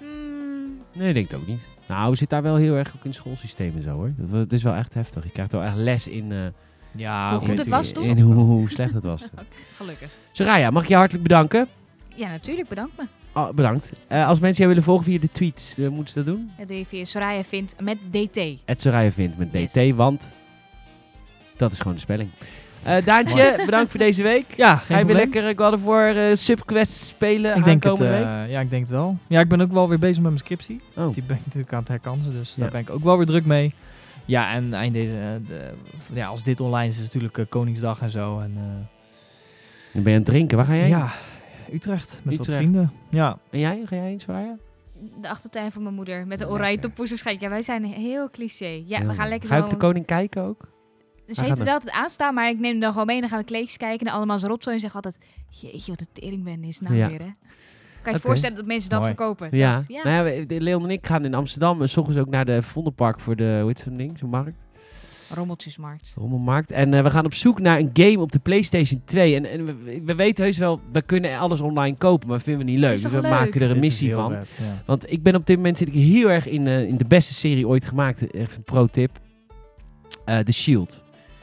Hmm, Nee, ik denk het ook niet. Nou, we zitten daar wel heel erg ook in schoolsysteem en zo hoor. Dat- Het is wel echt heftig. Je krijgt wel echt les in, eh, Ja, Hoe goed het was toen? in hoe, hoe slecht het was. toen. gelukkig. Soraya, mag ik je hartelijk bedanken? Ja, natuurlijk, bedankt me. Oh, bedankt. Eh, als mensen jou willen volgen via de tweets, eh, moeten ze dat doen? Dat doe je via Soraya vindt met DT. Het Soraya vindt met DT, Yes. want dat is gewoon de spelling. Eh Daantje, bedankt voor deze week. Ja, Ga je weer lekker God of War eh, subquest spelen Ik denk het, aankomende eh, week? ja, ik denk het wel. Ja, ik ben ook wel weer bezig met mijn scriptie. Oh. Die ben ik natuurlijk aan het herkansen, dus Ja. daar ben ik ook wel weer druk mee. Ja, en eind deze, eh, de, ja, als dit online is, is het natuurlijk eh, Koningsdag en zo. En, eh, Dan ben je aan het drinken. Waar ga jij? ja, Utrecht, met wat Utrecht. vrienden. Ja, En jij? Ga jij heen, Soraya? De achtertuin van mijn moeder met de Lekker. oranje toppoezenschijt. Ja, wij zijn heel cliché. Ja, we gaan lekker Ga je op de koning kijken ook? Ze heeft het altijd aanstaan, maar ik neem hem dan gewoon mee. Dan gaan we kleedjes kijken en allemaal zijn rotzooi en zeg altijd... Jeetje, wat een teringbende is nou Ja. weer, hè? Kan je je voorstellen dat mensen dat Mooi. verkopen? Ja. Dat, ja. Nou ja, Leon en ik gaan in Amsterdam en s ochtends ook naar de Vondelpark voor de, hoe heet zo'n ding, zo'n markt? Rommeltjesmarkt. Rommelmarkt. En eh, we gaan op zoek naar een game op de PlayStation 2. En, en we, we weten heus wel, we kunnen alles online kopen, maar vinden we niet leuk. Dus we leuk? maken er een missie van. ja. Want ik ben op dit moment zit ik heel erg in, eh, in de beste serie ooit gemaakt. Echt een pro-tip. Eh The Shield.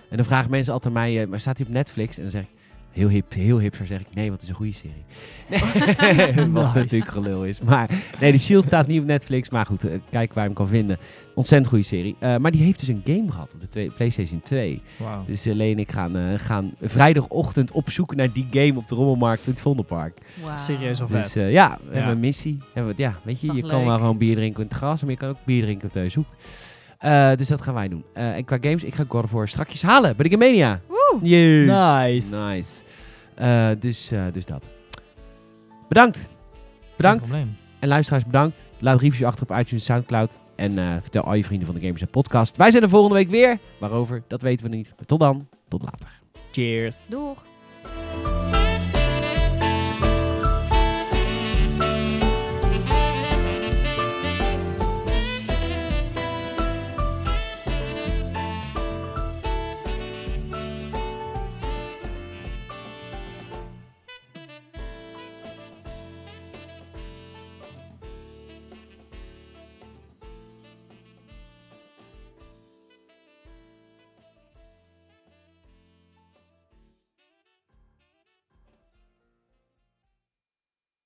En dan vragen mensen altijd mij, eh, maar staat hij op Netflix? En dan zeg ik, Heel hip, heel hip zeg ik. Nee, want het is een goede serie. Nee, wat Nice. natuurlijk gelul is. Maar nee, de Shield staat niet op Netflix. Maar goed, eh, kijk waar je hem kan vinden. Ontzettend goede serie. Eh, maar die heeft dus een game gehad op de twee- PlayStation 2. Wauw. Dus eh, Leen en ik gaan, eh, gaan vrijdagochtend op zoek naar die game op de Rommelmarkt in het Vondelpark. Wauw. Serieus al vet. Dus eh, ja, we Ja. hebben een missie. Hebben we, ja, weet je, je kan wel gewoon bier drinken in het gras, maar je kan ook bier drinken terwijl je zoekt. Eh, dus dat gaan wij doen. Eh, en qua games, ik ga God of War strakjes halen bij de Gamemania. Woe! Yeah. Nice. Nice. Eh, dus, eh, dus dat. Bedankt. Bedankt. Geen probleem. En luisteraars, bedankt. Laat reviews achter op iTunes en Soundcloud. En eh, vertel al je vrienden van de Gamers en Podcast. Wij zijn er volgende week weer. Waarover, dat weten we niet. Maar tot dan. Tot later. Cheers. Doeg!